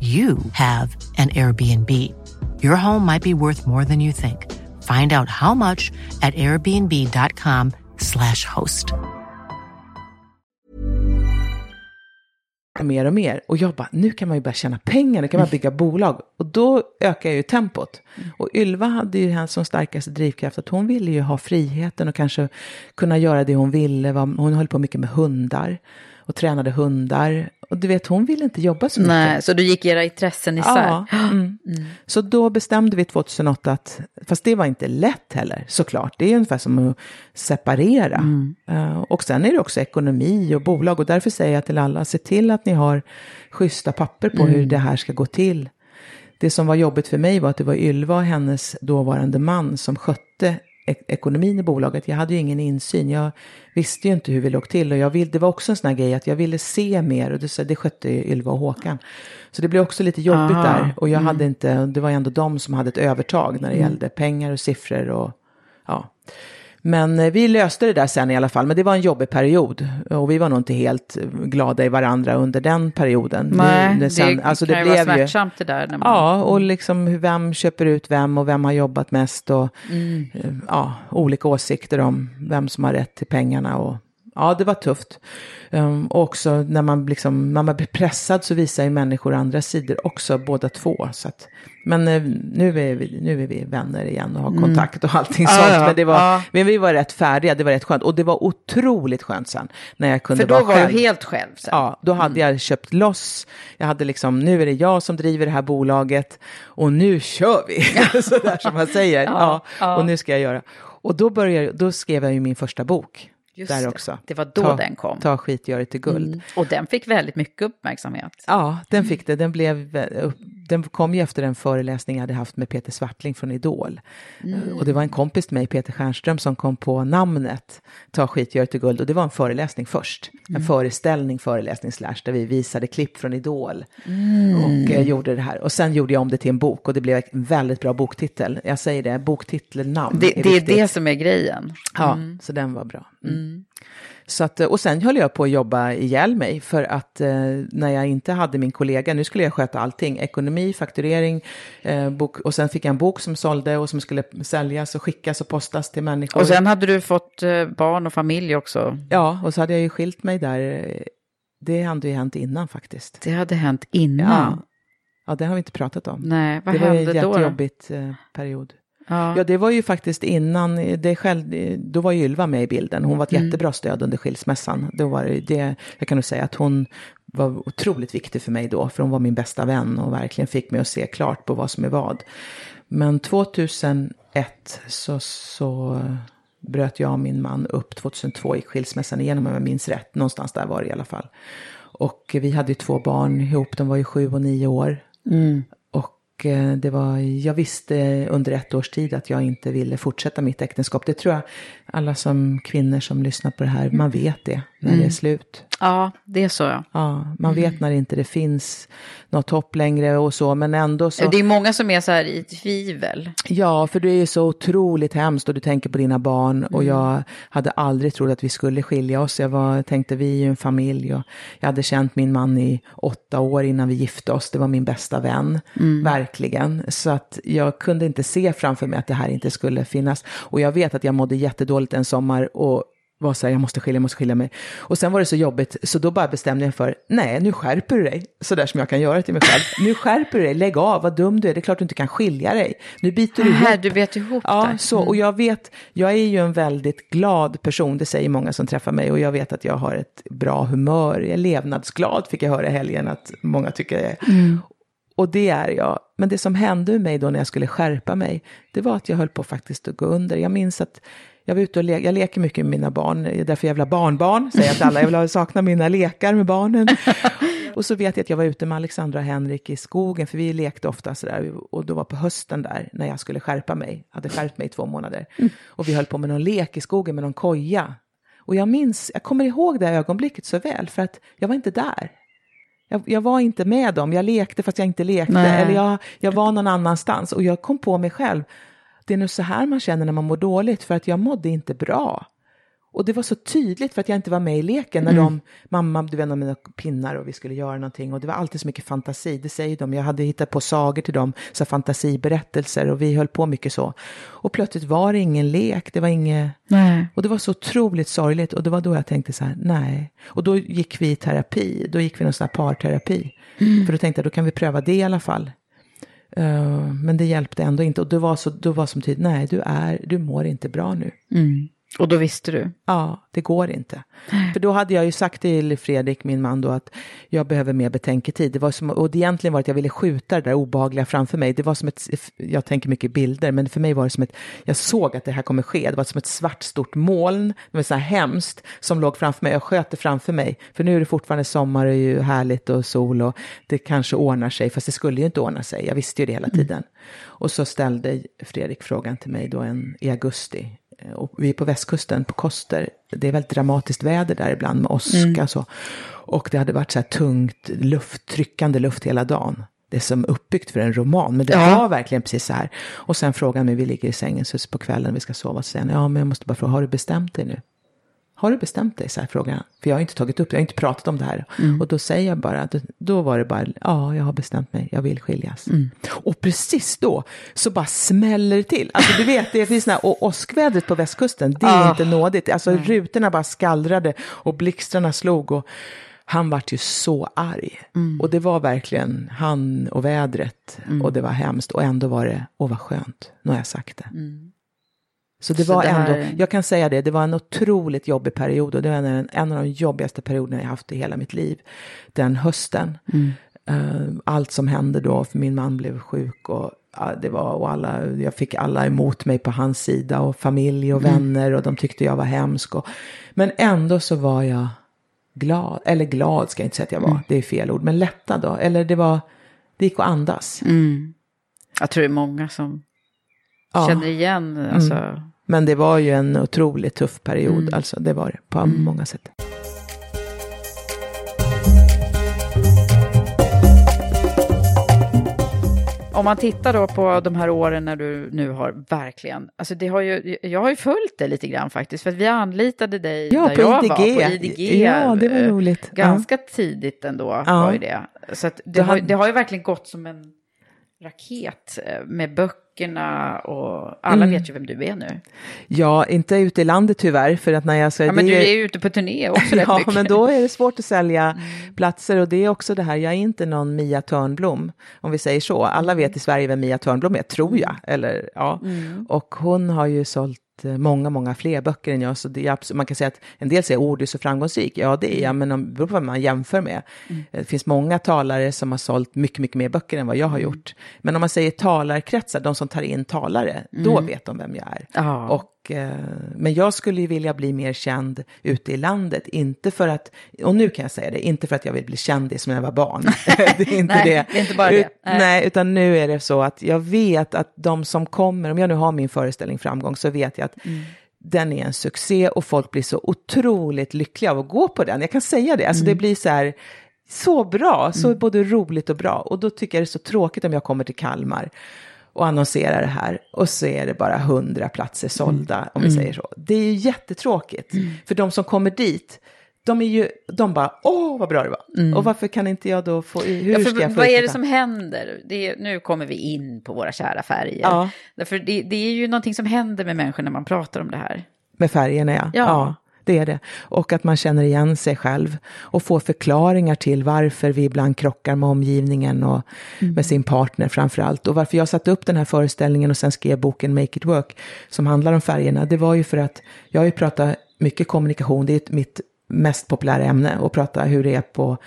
you have an Airbnb. Your home might be worth more than you think. Find out how much at airbnb.com slash host. Mer och mer. Och jag bara, nu kan man ju börja tjäna pengar, nu kan man bygga bolag. Och då ökar ju tempot. Och Ylva hade ju henne som starkaste drivkraft att hon ville ju ha friheten och kanske kunna göra det hon ville. Hon höll på mycket med hundar och tränade hundar. Och du vet, hon ville inte jobba så mycket. Nej, så du gick era intressen isär? Ja. [gasps] Mm. Mm. Så då bestämde vi 2008 att, fast det var inte lätt heller såklart, det är ungefär som att separera. Mm. Uh, och sen är det också ekonomi och bolag och därför säger jag till alla, se till att ni har schyssta papper på hur det här ska gå till. Det som var jobbigt för mig var att det var Ylva och hennes dåvarande man som skötte ekonomin i bolaget. Jag hade ju ingen insyn. Jag visste ju inte hur vi låg till. Och jag vill, det var också en sån här grej att jag ville se mer. Och det, det skötte Ylva och Håkan. Så det blev också lite jobbigt Aha. där. Och jag mm. hade inte, det var ändå de som hade ett övertag när det mm. gällde pengar och siffror. Och, ja. Men eh, vi löste det där sen i alla fall. Men det var en jobbig period. Och vi var nog inte helt glada i varandra under den perioden. Nej, det, sen, det alltså kan det ju vara smärtsamt det där. Man... Ja, och liksom vem köper ut vem och vem har jobbat mest. Och mm. Eh, ja, olika åsikter om vem som har rätt till pengarna. Och, ja, det var tufft. Um, och också när man, liksom, när man blir pressad så visar ju människor andra sidor också, båda två. Så att, men uh, nu, är vi, nu är vi vänner igen och har mm. kontakt och allting mm. sånt. Ja, men, det var, ja. men vi var rätt färdiga, det var rätt skönt. Och det var otroligt skönt sen. När jag kunde För då vara var själv. du helt själv sen? Ja, då hade mm. jag köpt loss. Jag hade liksom, nu är det jag som driver det här bolaget och nu kör vi. [laughs] Sådär som man säger. ja, ja, Och nu ska jag göra. Och då, började, då skrev jag ju min första bok. Just där det. också. Det var då ta, den kom. Ta skit, gör det till guld. Mm. Och den fick väldigt mycket uppmärksamhet. Ja, den fick det. Den, blev, den kom ju efter en föreläsning jag hade haft med Peter Svartling från Idol. Mm. Och det var en kompis till mig, Peter Stjernström, som kom på namnet Ta skit, gör det till guld. Och det var en föreläsning först. Mm. En föreställning, föreläsning slash, där vi visade klipp från Idol. Mm. Och eh, gjorde det här. Och sen gjorde jag om det till en bok och det blev en väldigt bra boktitel. Jag säger det, boktitelnamn Det är, det, är det som är grejen. Ja, Mm. så den var bra. Så att, och sen höll jag på att jobba ihjäl mig för att eh, när jag inte hade min kollega, nu skulle jag sköta allting, ekonomi, fakturering, eh, bok, och sen fick jag en bok som sålde och som skulle säljas och skickas och postas till människor. Och sen hade du fått eh, barn och familj också. Ja, och så hade jag ju skilt mig där. Det hade ju hänt innan faktiskt. Det hade hänt innan? Ja, ja det har vi inte pratat om. Nej, vad det hände var en då? jättejobbigt eh, period. Ja. Ja, det var ju faktiskt innan, det själv, då var ju Ylva med i bilden. Hon var ett Mm. jättebra stöd under skilsmässan. Då var det, det, jag kan nog säga att hon var otroligt viktig för mig då, för hon var min bästa vän och verkligen fick mig att se klart på vad som är vad. Men 2001 så, så bröt jag och min man upp. 2002 gick skilsmässan igenom om jag minns rätt. Någonstans där var det i alla fall. Och vi hade ju två barn ihop, de var ju sju och nio år. Mm. Eh, det var, jag visste under ett års tid att jag inte ville fortsätta mitt äktenskap. Det tror jag alla som kvinnor som lyssnar på det här, man vet det. När Mm. det är slut. Ja, det är så ja. Ja, man vet när inte det finns något hopp längre och så, men ändå så. Det är många som är så här i tvivel. Ja, för det är ju så otroligt hemskt och du tänker på dina barn och Mm. jag hade aldrig trott att vi skulle skilja oss. Jag var, tänkte vi är ju en familj och jag hade känt min man i åtta år innan vi gifte oss. Det var min bästa vän, Mm. verkligen. Så att jag kunde inte se framför mig att det här inte skulle finnas. Och jag vet att jag mådde jättedåligt en sommar och var så här, jag måste skilja, jag måste skilja mig. Och sen var det så jobbigt, så då bara bestämde jag för, nej, nu skärper du dig. Så där som jag kan göra till mig själv. Nu skärper du dig, lägg av, vad dum du är, det är klart du inte kan skilja dig. Nu biter du Här, ihop. du vet ihop Ja, där. så, och jag vet, jag är ju en väldigt glad person, det säger många som träffar mig, och jag vet att jag har ett bra humör, jag är levnadsglad, fick jag höra i helgen att många tycker jag är. Mm. Och det är jag. Men det som hände med mig då när jag skulle skärpa mig, det var att jag höll på faktiskt att gå under. Jag minns att jag var ute och le- jag leker mycket med mina barn, därför jag vill ha barnbarn, säger jag till alla, jag vill ha, sakna mina lekar med barnen. [laughs] och så vet jag att jag var ute med Alexandra och Henrik i skogen, för vi lekte ofta sådär, och då var på hösten där, när jag skulle skärpa mig, hade skärpt mig i två månader. Och vi höll på med någon lek i skogen med någon koja. Och jag minns, jag kommer ihåg det ögonblicket så väl, för att jag var inte där. Jag, jag var inte med dem, jag lekte fast jag inte lekte, Nej. eller jag, jag var någon annanstans. Och jag kom på mig själv, det är nog så här man känner när man mår dåligt, för att jag mådde inte bra. Och det var så tydligt för att jag inte var med i leken när Mm. de, mamma, du vet, mina pinnar och vi skulle göra någonting. Och det var alltid så mycket fantasi, det säger de. Jag hade hittat på sagor till dem, så fantasiberättelser och vi höll på mycket så. Och plötsligt var det ingen lek, det var inget... Nej. Och det var så otroligt sorgligt och det var då jag tänkte så här, nej. Och då gick vi i terapi, då gick vi någon sån här parterapi. Mm. För då tänkte jag, då kan vi pröva det i alla fall. Eh, men det hjälpte ändå inte och det var, så, då var som tydligt, nej du är, du mår inte bra nu. Mm. Och då visste du? Ja, det går inte. För då hade jag ju sagt till Fredrik, min man, då att jag behöver mer betänketid. Det var som, och det egentligen var att jag ville skjuta det där obehagliga framför mig. Det var som ett, jag tänker mycket bilder, men för mig var det som ett, jag såg att det här kommer ske. Det var som ett svart stort moln, det var så här hemskt, som låg framför mig. Jag sköt det framför mig. För nu är det fortfarande sommar och ju härligt och sol och det kanske ordnar sig, fast det skulle ju inte ordna sig. Jag visste ju det hela tiden. Och så ställde Fredrik frågan till mig då en, i augusti. Eh, Och vi är på västkusten, på Koster. Det är väldigt dramatiskt väder där ibland med åska Mm. så. Och det hade varit så här tungt, luft, tryckande luft hela dagen. Det är som uppbyggt för en roman, men det Ja. var verkligen precis så här. Och sen frågade han mig, vi ligger i sängen så på kvällen, vi ska sova. Så säger han, ja men jag måste bara fråga, har du bestämt dig nu? Har du bestämt dig? Så här frågar han. För jag har inte tagit upp det, jag har inte pratat om det här. Mm. Och då säger jag bara, att då var det bara, ja jag har bestämt mig, jag vill skiljas. Mm. Och precis då så bara smäller det till. Alltså du vet, det finns såna och åskvädret på västkusten, det är Ah. inte nådigt. Alltså rutorna bara skallrade och blixtrarna slog. Och han vart ju så arg. Mm. Och det var verkligen han och vädret. Och det var hemskt. Och ändå var det, åh vad skönt, nu har jag sagt det. Så det Så var det här- ändå, jag kan säga det, det var en otroligt jobbig period och det var en, en av de jobbigaste perioderna jag haft i hela mitt liv. Den hösten. Eh, allt som hände då, för min man blev sjuk och det var, och alla, jag fick alla emot mig på hans sida och familj och Mm. vänner och de tyckte jag var hemsk. Och, men ändå så var jag glad, eller glad ska jag inte säga att jag var, Mm. det är fel ord, men lättad då. Eller det var, det gick att andas. Mm. Jag tror det är många som Ja. känner igen, alltså. Mm. Men det var ju en otroligt tuff period, Mm. alltså det var det på många sätt. Om man tittar då på de här åren när du nu har verkligen, alltså det har ju, jag har ju följt det lite grann faktiskt, för att vi anlitade dig Ja, där jag IDG. var, på IDG. Ja, det var roligt. Ganska tidigt ändå Ja. var ju det. Så det, Du har, det har ju verkligen gått som en raket eh, med böckerna och alla Mm. vet ju vem du är nu. Ja, inte ute i landet tyvärr, för att när jag säger Ja, men du är ju ute på turné också [laughs] Ja, mycket. men då är det svårt att sälja platser och det är också det här, jag är inte någon Mia Törnblom, om vi säger så. Alla vet i Sverige vem Mia Törnblom är, tror jag. Eller, ja. Mm. Och hon har ju sålt många, många fler böcker än jag, så det är absolut, man kan säga att en del säger ord är så framgångsrik, ja det är jag, men om, det beror på vad man jämför med. Mm. Det finns många talare som har sålt mycket, mycket mer böcker än vad jag har Mm. gjort. Men om man säger talarkretsar, de som tar in talare, då Mm. vet de vem jag är. Ja. Och, eh, men jag skulle ju vilja bli mer känd ute i landet, inte för att, och nu kan jag säga det, inte för att jag vill bli kändis när jag var barn. [laughs] [laughs] det är inte Nej, det. det är inte bara det. Ut, Nej. nej. utan nu är det så att jag vet att de som kommer, om jag nu har min föreställning framgång, så vet jag att Mm. den är en succé och folk blir så otroligt lyckliga av att gå på den. Jag kan säga det, alltså det blir så här, så bra, så både roligt och bra. Och då tycker jag det är så tråkigt om jag kommer till Kalmar och annonserar det här och så är det bara hundra platser sålda, om vi Mm. säger så. Det är ju jättetråkigt, för de som kommer dit, de är ju, de bara, åh vad bra det var. Och varför kan inte jag då få, hur Mm. Ja, för ska jag få vad är det som händer? Det är, nu kommer vi in på våra kära färger. Ja. Därför det, det är ju någonting som händer med människor när man pratar om det här. Med färgerna ja. Ja. Det är det. Och att man känner igen sig själv och får förklaringar till varför vi ibland krockar med omgivningen och Mm. med sin partner framför allt. Och varför jag satte upp den här föreställningen och sen skrev boken Make it work som handlar om färgerna. Det var ju för att jag har ju pratat mycket kommunikation, det är mitt mest populära ämne och prata hur det är på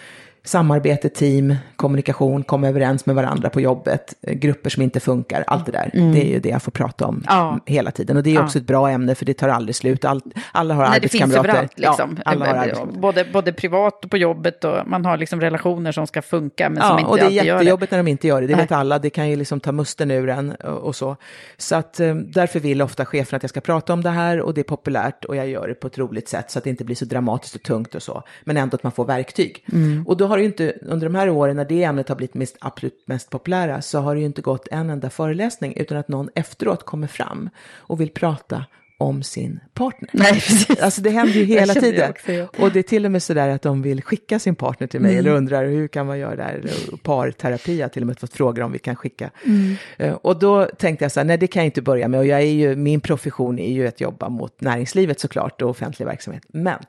samarbete, team, kommunikation, komma överens med varandra på jobbet, eh, grupper som inte funkar, allt det där. Mm. Det är ju det jag får prata om Ja. hela tiden. Och det är Ja. också ett bra ämne för det tar aldrig slut. All, alla har Nej, det finns arbetskamrater. överallt liksom. Ja, alla har arbetskamrater. både, både privat och på jobbet och man har liksom relationer som ska funka men som Ja, inte och det är alltid jättejobbigt när de inte gör det. Det Nej. vet alla. Det kan ju liksom ta musten ur en och, och så. Så att eh, därför vill ofta chefen att jag ska prata om det här och det är populärt och jag gör det på ett roligt sätt så att det inte blir så dramatiskt och tungt och så. Men ändå att man får verktyg. Mm. Och då har det ju inte, under de här åren när det ämnet har blivit mest, absolut mest populära så har det ju inte gått en enda föreläsning utan att någon efteråt kommer fram och vill prata om sin partner. Nej, precis. Alltså det händer ju hela tiden. också, ja. Och det är till och med sådär att de vill skicka sin partner till mig Mm. eller undrar hur kan man göra det här? Parterapi, jag har till och med fått frågor om vi kan skicka. Mm. Eh, Och då tänkte jag så här, nej det kan jag inte börja med. Och jag är ju, min profession är ju att jobba mot näringslivet såklart och offentlig verksamhet. Men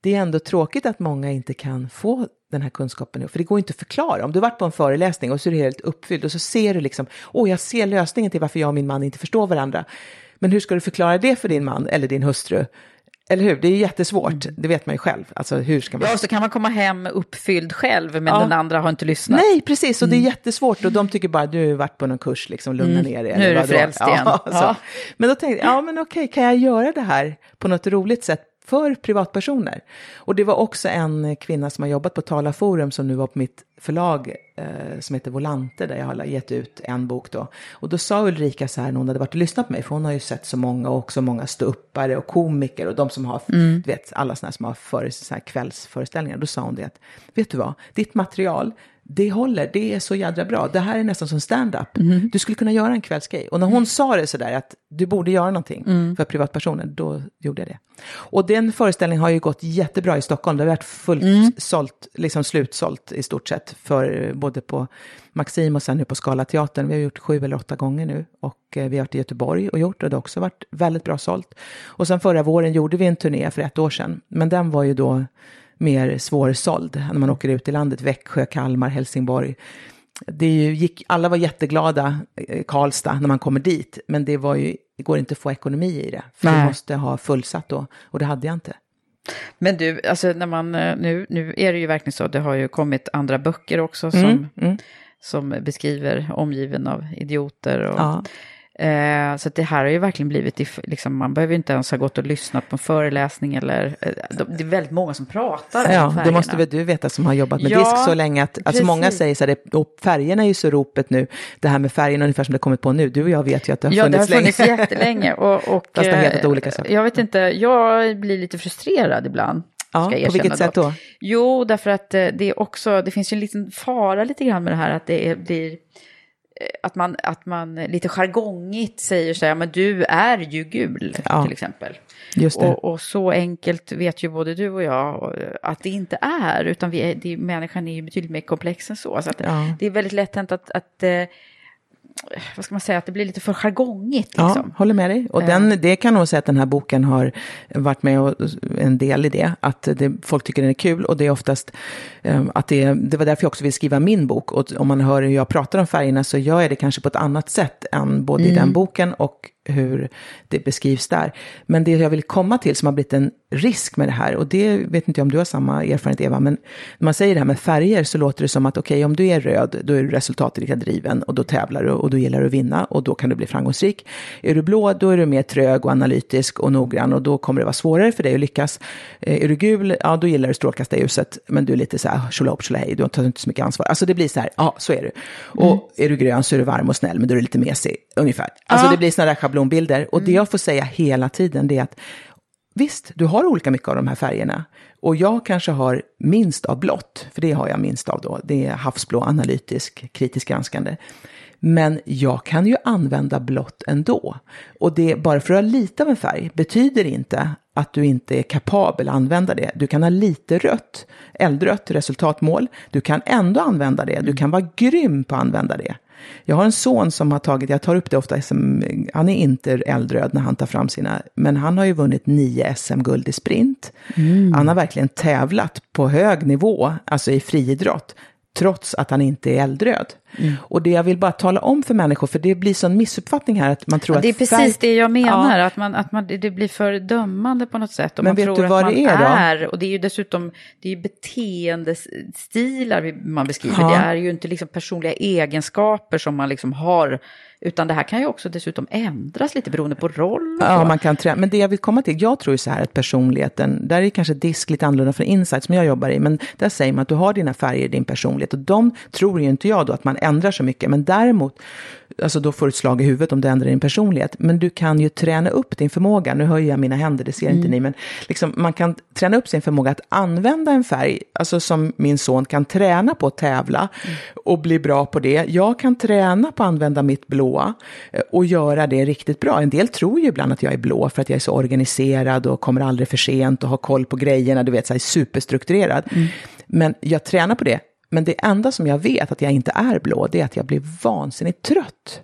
det är ändå tråkigt att många inte kan få den här kunskapen nu. För det går inte att förklara. Om du varit på en föreläsning och så är du helt uppfylld och så ser du liksom, åh jag ser lösningen till varför jag och min man inte förstår varandra. Men hur ska du förklara det för din man eller din hustru? Eller hur? Det är jättesvårt, det vet man ju själv. Alltså hur ska man... Mm. Ja, så kan man komma hem uppfylld själv men Ja. den andra har inte lyssnat. Nej, precis. Och det är jättesvårt. Och de tycker bara, du har varit på någon kurs, liksom, lugna Mm. ner dig. Nu är du frälst igen. Ja. [laughs] Ja. Men då tänkte jag, ja men okej, kan jag göra det här på något roligt sätt för privatpersoner? Och det var också en kvinna som har jobbat på Tala Forum som nu var på mitt förlag eh, som heter Volante där jag har gett ut en bok då. Och då sa Ulrika så här när hon hade varit och lyssnat på mig, för hon har ju sett så många och också många ståuppare och komiker och de som har, Mm. du vet, alla sådana som har för, så här kvällsföreställningar. Då sa hon det att, vet du vad, ditt material, det håller, det är så jädra bra. Det här är nästan som stand-up. Mm. Du skulle kunna göra en kvällsgrej. Och när hon sa det sådär att du borde göra någonting Mm. för privatpersoner, då gjorde jag det. Och den föreställningen har ju gått jättebra i Stockholm. Det har varit fullt Mm. sålt, liksom slutsålt i stort sett, för både på Maxim och sen nu på Scalateatern. Vi har gjort sju eller åtta gånger nu och eh, vi har varit i Göteborg och gjort och det har också varit väldigt bra sålt. Och sen förra våren gjorde vi en turné för ett år sedan, men den var ju då mer svårsåld när man åker ut i landet, Växjö, Kalmar, Helsingborg. Det ju, gick, alla var jätteglada, eh, Karlstad, när man kommer dit, men det, var ju, det går inte att få ekonomi i det. För Nej. du måste ha fullsatt då, och det hade jag inte. Men du, alltså när man, eh, nu, nu är det ju verkligen så, det har ju kommit andra böcker också som, Mm, mm. som beskriver omgiven av idioter. Och, Ja. Eh, så det här har ju verkligen blivit, liksom, man behöver inte ens ha gått och lyssnat på en föreläsning eller, eh, de- det är väldigt många som pratar om Ja, det färgerna. måste väl du veta som har jobbat med Ja, disk så länge. Att, alltså många säger så här, det, färgerna är ju så ropet nu, det här med färgerna ungefär som det kommit på nu. Du och jag vet ju att det har Ja, det har funnits funnits länge. jättelänge. Och, och, [laughs] Fast det har hetat eh, olika saker. Jag vet inte, jag blir lite frustrerad ibland. Ja, på vilket erkänna sätt då? Jo, därför att eh, det är också, det finns ju en liten fara lite grann med det här att det är, blir, att man, att man lite jargongigt säger så här, men du är ju gul Ja, till exempel. Och, och så enkelt vet ju både du och jag eh, att det inte är, utan vi är, det, människan är ju betydligt mer komplex än så. så att Ja. Det är väldigt lätt hänt att, att eh, vad ska man säga, att det blir lite för jargongigt. Ja, Liksom. håller med dig. Och Eh. den, det kan nog säga att den här boken har varit med och en del i det. Att det, folk tycker den är kul och det är oftast eh, att det, det var därför jag också vill skriva min bok. Och om man hör hur jag pratar om färgerna så gör jag det kanske på ett annat sätt än både i Mm. den boken och hur det beskrivs där. Men det jag vill komma till som har blivit en risk med det här. Och det vet inte jag om du har samma erfarenhet Eva, men när man säger det här med färger så låter det som att okej, okay, om du är röd, då är du resultatinriktad driven och då tävlar du och då gillar du att vinna och då kan du bli framgångsrik. Är du blå, då är du mer trög och analytisk och noggrann och då kommer det vara svårare för dig att lyckas. Eh, är du gul, ja då gillar du strålkastarljuset, men du är lite så här tjolahopp tjolahej, du tar inte så mycket ansvar. Alltså det blir så här, ja så är du. Och mm. är du grön så är du varm och snäll, men då är du lite mesig, ungefär. Alltså ja. det blir sådana där schablonbilder. Och mm. det jag får säga hela tiden det är att Visst, du har olika mycket av de här färgerna. Och jag kanske har minst av blått, för det har jag minst av då. Det är havsblå, analytisk, kritisk granskande. Men jag kan ju använda blått ändå. Och det, bara för att ha lite av en färg betyder inte att du inte är kapabel att använda det. Du kan ha lite rött, eldrött resultatmål. Du kan ändå använda det. Du kan vara grym på att använda det. Jag har en son som har tagit, jag tar upp det ofta, han är inte eldröd när han tar fram sina, men han har ju vunnit nio SM-guld i sprint. Mm. Han har verkligen tävlat på hög nivå, alltså i friidrott trots att han inte är eldröd. Mm. Och det jag vill bara tala om för människor, för det blir sån missuppfattning här att man tror ja, det är att precis färg... det jag menar, ja. att, man, att man, det blir för dömande på något sätt. Och Men man vet tror du vad att det man är, är Och det är ju dessutom det är beteendestilar man beskriver. Ja. Det är ju inte liksom personliga egenskaper som man liksom har utan det här kan ju också dessutom ändras lite beroende på roll. ja, man kan träna. Men det jag vill komma till, jag tror ju så här att personligheten, där är kanske disk lite annorlunda för insight som jag jobbar i, men där säger man att du har dina färger, din personlighet och de tror ju inte jag då att man ändrar så mycket, men däremot alltså då får du ett slag i huvudet om du ändrar din personlighet. Men du kan ju träna upp din förmåga, nu höjer jag mina händer, det ser mm. inte ni, men liksom, man kan träna upp sin förmåga att använda en färg, alltså som min son kan träna på att tävla mm. och bli bra på det. Jag kan träna på att använda mitt blåa eh, och göra det riktigt bra. En del tror ju ibland att jag är blå för att jag är så organiserad och kommer aldrig för sent och har koll på grejerna, du vet, så här superstrukturerad. Mm. Men jag tränar på det men det enda som jag vet att jag inte är blå, det är att jag blir vansinnigt trött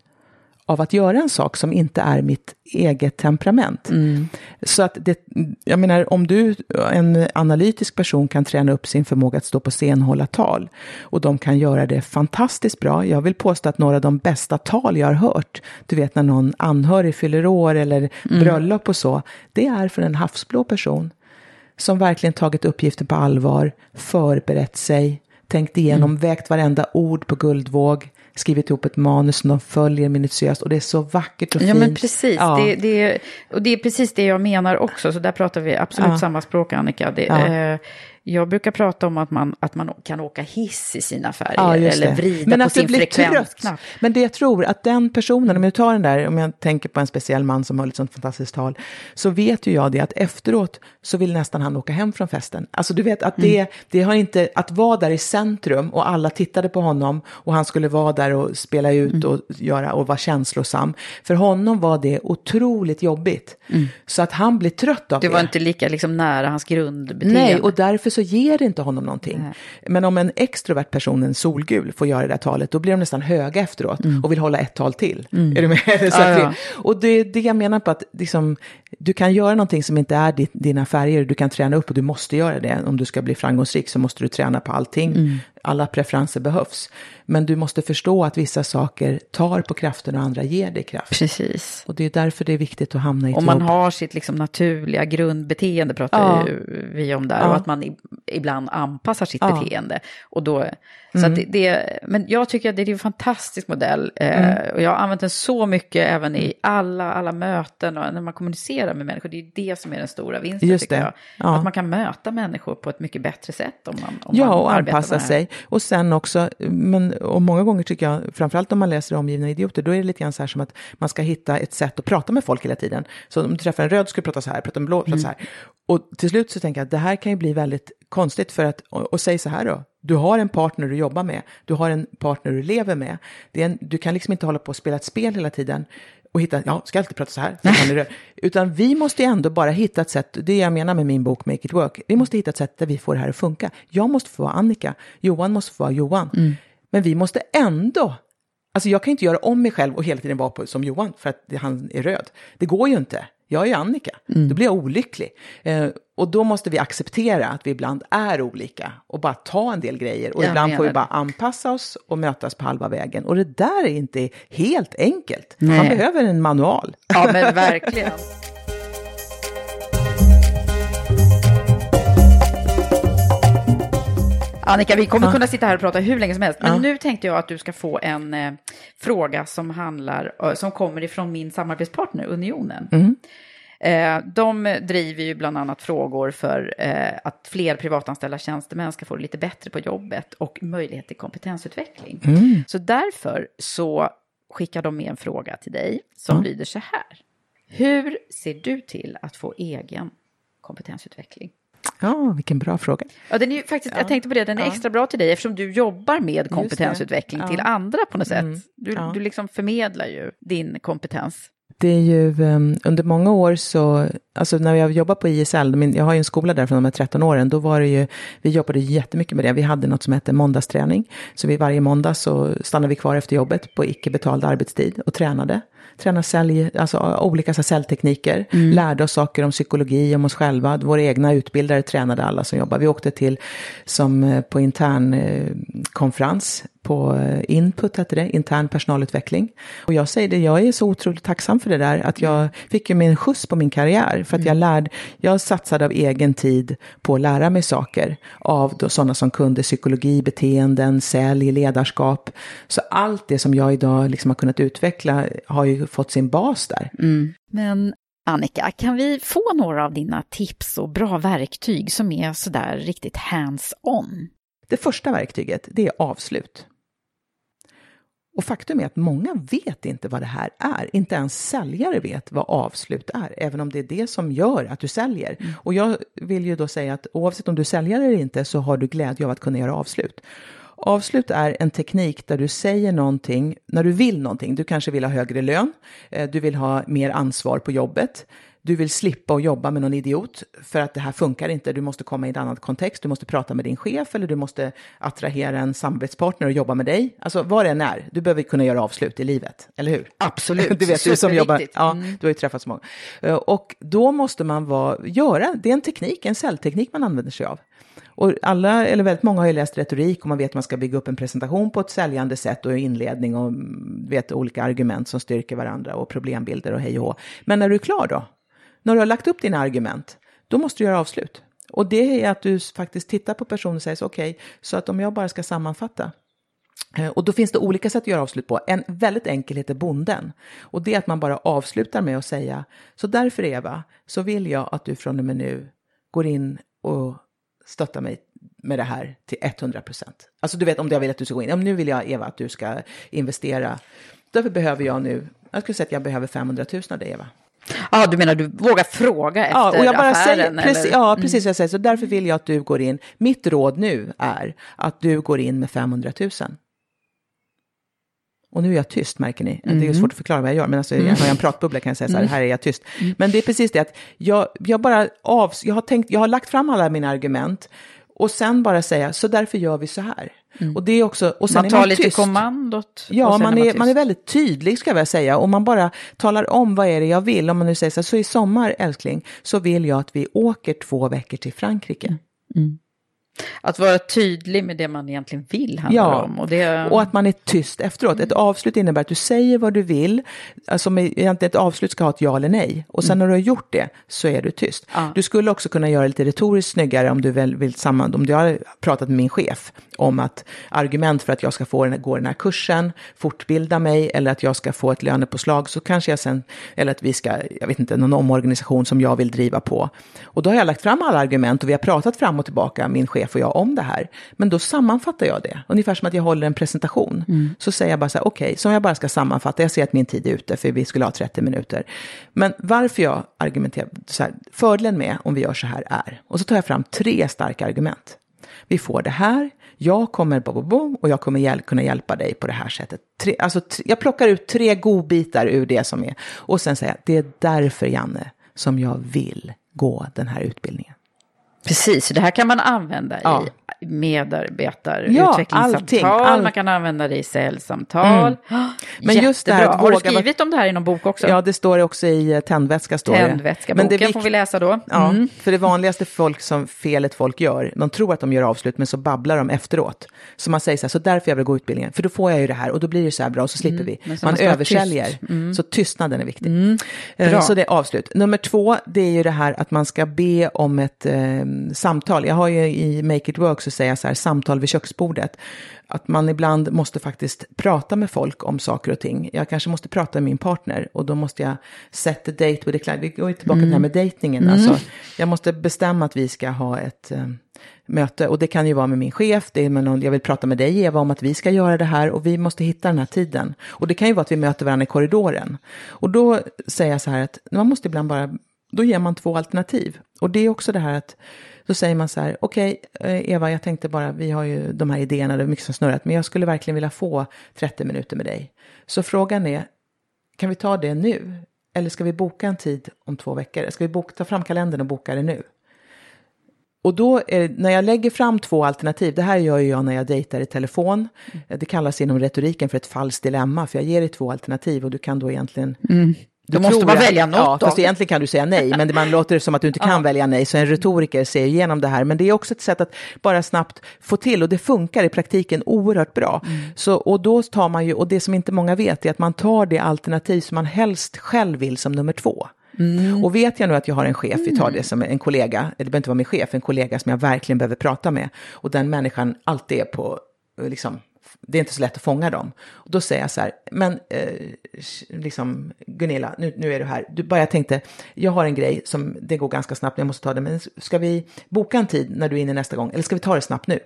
av att göra en sak som inte är mitt eget temperament. Mm. Så att det, jag menar, om du, en analytisk person kan träna upp sin förmåga att stå på scen och hålla tal, och de kan göra det fantastiskt bra. Jag vill påstå att några av de bästa tal jag har hört, du vet när någon anhörig fyller år eller mm. bröllop och så, det är för en havsblå person som verkligen tagit uppgiften på allvar, förberett sig, tänkt igenom, mm. vägt varenda ord på guldvåg, skrivit ihop ett manus som de följer minutiöst och det är så vackert och fint. Ja men precis, ja. Det, det, och det är precis det jag menar också, så där pratar vi absolut ja. samma språk Annika. Det, ja. eh, jag brukar prata om att man, att man kan åka hiss i sina färger ja, eller vrida Men på sin frekvensknapp. Men det jag tror att den personen, om jag tar den där, om jag tänker på en speciell man som höll ett sånt fantastiskt tal, så vet ju jag det att efteråt så vill nästan han åka hem från festen. Alltså du vet att det, mm. det har inte, att vara där i centrum och alla tittade på honom och han skulle vara där och spela ut mm. och göra och vara känslosam. För honom var det otroligt jobbigt. Mm. Så att han blir trött av det. Det var inte lika liksom nära hans grundbeteende. Nej, och därför så ger det inte honom någonting. Nej. Men om en extrovert person, en solgul, får göra det där talet, då blir de nästan höga efteråt mm. och vill hålla ett tal till. Mm. Är du med? [laughs] Så ja, ja. Och det är det jag menar på att liksom, du kan göra någonting som inte är dina färger, du kan träna upp och du måste göra det. Om du ska bli framgångsrik så måste du träna på allting. Mm alla preferenser behövs. Men du måste förstå att vissa saker tar på kraften och andra ger dig kraft. Precis. Och det är därför det är viktigt att hamna i ett Om man jobb. har sitt liksom naturliga grundbeteende pratar ja. vi om där. Ja. Och att man ibland anpassar sitt ja. beteende. Och då så mm. det, det, men jag tycker att det är en fantastisk modell. Eh, mm. och jag har använt den så mycket även i alla, alla möten och när man kommunicerar med människor. Det är det som är den stora vinsten Just tycker jag. Ja. Att man kan möta människor på ett mycket bättre sätt om man om Ja, man och anpassa sig. Och sen också, men, och många gånger tycker jag, framförallt om man läser omgivna idioter, då är det lite grann så här som att man ska hitta ett sätt att prata med folk hela tiden. Så om du träffar en röd ska du prata så här, prata en blå, prata mm. så här. Och till slut så tänker jag att det här kan ju bli väldigt konstigt för att, och, och säg så här då, du har en partner du jobbar med, du har en partner du lever med. En, du kan liksom inte hålla på och spela ett spel hela tiden och hitta, ja, ska jag alltid prata så här? [laughs] Utan vi måste ändå bara hitta ett sätt, det jag menar med min bok Make It Work, vi måste hitta ett sätt där vi får det här att funka. Jag måste få vara Annika, Johan måste få vara Johan. Mm. Men vi måste ändå, alltså jag kan inte göra om mig själv och hela tiden vara på, som Johan för att han är röd. Det går ju inte jag är Annika, mm. då blir jag olycklig. Eh, och då måste vi acceptera att vi ibland är olika och bara ta en del grejer. Och jag ibland får vi bara anpassa oss och mötas på halva vägen. Och det där är inte helt enkelt. Nej. Man behöver en manual. Ja, men verkligen. [laughs] Annika, vi kommer Ja. kunna sitta här och prata hur länge som helst. Men Ja. nu tänkte jag att du ska få en eh, fråga som handlar, eh, som kommer ifrån min samarbetspartner Unionen. Mm. Eh, de driver ju bland annat frågor för eh, att fler privatanställda tjänstemän ska få det lite bättre på jobbet och möjlighet till kompetensutveckling. Mm. Så därför så skickar de med en fråga till dig som Ja. lyder så här. Hur ser du till att få egen kompetensutveckling? Ja, vilken bra fråga. Ja, den är ju faktiskt, jag tänkte på det, den är Ja. extra bra till dig eftersom du jobbar med kompetensutveckling Ja. till andra på något sätt. Mm. Du, Ja. du liksom förmedlar ju din kompetens. Det är ju um, under många år så, alltså när jag jobbade på ISL, min, jag har ju en skola där från de här 13 åren, då var det ju, vi jobbade jättemycket med det. Vi hade något som hette måndagsträning. Så vi varje måndag så stannade vi kvar efter jobbet på icke betald arbetstid och tränade. Tränade sälj, alltså olika här, säljtekniker, lärde oss saker om psykologi, om oss själva. Våra egna utbildare tränade alla som jobbade. Vi åkte till, som eh, på intern eh, konferens på eh, Input hette det, intern personalutveckling. Och jag säger det, jag är så otroligt tacksam för det där, att jag fick ju min skjuts på min karriär. För att jag lärde, jag satsade av egen tid på att lära mig saker. Av då sådana som kunde psykologi, beteenden, sälj, ledarskap. Så allt det som jag idag liksom har kunnat utveckla har ju fått sin bas där. Men Annika, kan vi få några av dina tips och bra verktyg som är sådär riktigt hands-on? Det första verktyget, det är avslut. Och faktum är att många vet inte vad det här är. Inte ens säljare vet vad avslut är, även om det är det som gör att du säljer. Och jag vill ju då säga att oavsett om du säljer eller inte så har du glädje av att kunna göra avslut. Avslut är en teknik där du säger någonting när du vill någonting. Du kanske vill ha högre lön, eh, du vill ha mer ansvar på jobbet, du vill slippa att jobba med någon idiot för att det här funkar inte. Du måste komma i en annan kontext, du måste prata med din chef eller du måste attrahera en samarbetspartner och jobba med dig. Alltså vad det än är, du behöver kunna göra avslut i livet, eller hur? Absolut, [laughs] Du vet, du som jobbar, ja, Mm. du har ju träffat så många. Eh, Och då måste man vara, göra, det är en teknik, en säljteknik man använder sig av. Och alla, eller väldigt många har ju läst retorik och man vet att man ska bygga upp en presentation på ett säljande sätt och inledning och mm, vet olika argument som styrker varandra och problembilder och hej och hå. Men när du är klar då? När du har lagt upp dina argument, då måste du göra avslut. Och det är att du faktiskt tittar på personen och säger så okej, så att om jag bara ska sammanfatta, eh, Och då finns det olika sätt att göra avslut på. En väldigt enkel heter bonden. Och det är att man bara avslutar med att säga, så därför Eva, så vill jag att du från och med nu går in och stöttar mig med det här till 100 procent. Alltså du vet om jag vill att du ska gå in, om nu vill jag Eva att du ska investera, därför behöver jag nu, jag skulle säga att jag behöver 500 000 av dig Eva. Ja, du menar du vågar fråga efter Ja, och jag bara affären? säger, precis, eller? ja, Mm. precis vad jag säger. Så därför vill jag att du går in. Mitt råd nu är att du går in med 500 000. Och nu är jag tyst, märker ni. Det är Mm. svårt att förklara vad jag gör, men alltså, Mm. har jag en pratbubbla kan jag säga så här, Mm. här är jag tyst. Men det är precis det att jag, jag bara av, jag har tänkt, jag har lagt fram alla mina argument och sen bara säga, så därför gör vi så här. Och det är också, och sen man tar man lite tyst. kommandot. Ja, man är, tyst. man är väldigt tydlig ska jag väl säga. Och man bara talar om vad är det jag vill. Om man nu säger så här, så i sommar älskling, så vill jag att vi åker två veckor till Frankrike. Att vara tydlig med det man egentligen vill handlar Ja, om. Och, det... och att man är tyst efteråt. Ett avslut innebär att du säger vad du vill, alltså egentligen ett avslut ska ha ett ja eller nej. Och sen när du har gjort det så är du tyst. Ja. Du skulle också kunna göra det lite retoriskt snyggare om du väl vill samman, om du har pratat med min chef om att argument för att jag ska få den, gå den här kursen, fortbilda mig eller att jag ska få ett lönepåslag så kanske jag sen, eller att vi ska, jag vet inte, någon omorganisation som jag vill driva på. Och då har jag lagt fram alla argument och vi har pratat fram och tillbaka, min chef och jag, om det här. Men då sammanfattar jag det, ungefär som att jag håller en presentation. Så säger jag bara så här, okej, som jag bara ska sammanfatta, jag ser att min tid är ute för vi skulle ha 30 minuter. Men varför jag argumenterar, så här, fördelen med om vi gör så här är, och så tar jag fram tre starka argument. Vi får det här, jag kommer bo, bo, bo, och jag kommer hjäl- kunna hjälpa dig på det här sättet. Tre, alltså, jag plockar ut tre godbitar ur det som är. Och sen säger jag, det är därför Janne som jag vill gå den här utbildningen. Precis, det här kan man använda Ja. i medarbetar, Ja, all- man kan använda det i säljsamtal. Mm. Men just det här Jättebra. Har du skrivit om det här i någon bok också? Ja, det står också i eh, tändvätska. Står det. Tändvätska, Men det boken vik- får vi läsa då. Ja, Mm. för det vanligaste folk som, felet folk gör, de tror att de gör avslut, men så babblar de efteråt. Så man säger så här, så därför jag vill gå utbildningen, för då får jag ju det här och då blir det så här bra och så slipper Mm, vi. Man vara översäljer, tyst. Mm. så tystnaden är viktig. Eh, Bra. Så det är avslut. Nummer två, det är ju det här att man ska be om ett, eh, samtal. Jag har ju i Make It Work så säger jag så här, samtal vid köksbordet. Att man ibland måste faktiskt prata med folk om saker och ting. Jag kanske måste prata med min partner och då måste jag set the date with the client. Vi går ju tillbaka till det här med dejtingen. Mm. Alltså, jag måste bestämma att vi ska ha ett eh, möte och det kan ju vara med min chef, det är med någon, jag vill prata med dig Eva om att vi ska göra det här och vi måste hitta den här tiden. Och det kan ju vara att vi möter varandra i korridoren. Och då säger jag så här att man måste ibland bara, då ger man två alternativ. Och det är också det här att då säger man så här, okej eh, Eva, jag tänkte bara, vi har ju de här idéerna, det är mycket som snurrat, men jag skulle verkligen vilja få 30 minuter med dig. Så frågan är, kan vi ta det nu? Eller ska vi boka en tid om två veckor? Ska vi boka, ta fram kalendern och boka det nu? Och då är när jag lägger fram två alternativ, det här gör jag när jag dejtar i telefon. Det kallas inom retoriken för ett falskt dilemma, för jag ger dig två alternativ och du kan då egentligen... Mm. Du Då måste man att- välja något Ja, då. fast egentligen kan du säga nej, men man låter det som att du inte kan välja nej, så en retoriker ser igenom det här. Men det är också ett sätt att bara snabbt få till, och det funkar i praktiken oerhört bra. Mm. Så, och då tar man ju, och det som inte många vet är att man tar det alternativ som man helst själv vill som nummer två. Mm. Och vet jag nu att jag har en chef, vi tar det som en kollega, eller det behöver inte vara min chef, en kollega som jag verkligen behöver prata med, och den människan alltid är på, liksom, det är inte så lätt att fånga dem. Och då säger jag så här, men eh, liksom, Gunilla, nu, nu är du här. Du, bara jag tänkte, jag har en grej som, det går ganska snabbt, jag måste ta det, men ska vi boka en tid när du är inne nästa gång, eller ska vi ta det snabbt nu?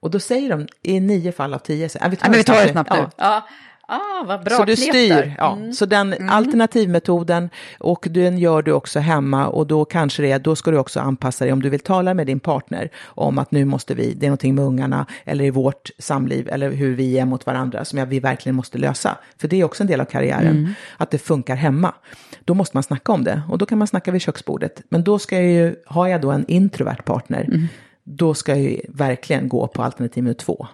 Och då säger de i nio fall av tio, så, här, "Ja, vi tar, Ja, men vi tar det snabbt nu. Ja. Ja. Ah, vad bra Så du knep styr, ja. Mm. Så den alternativmetoden och den gör du också hemma och då kanske det är, då ska du också anpassa dig om du vill tala med din partner om att nu måste vi, det är någonting med ungarna eller i vårt samliv eller hur vi är mot varandra som jag, vi verkligen måste lösa. För det är också en del av karriären, Mm. att det funkar hemma. Då måste man snacka om det och då kan man snacka vid köksbordet. Men då ska jag ju, har jag då en introvert partner, Mm. Då ska jag ju verkligen gå på alternativ nummer två.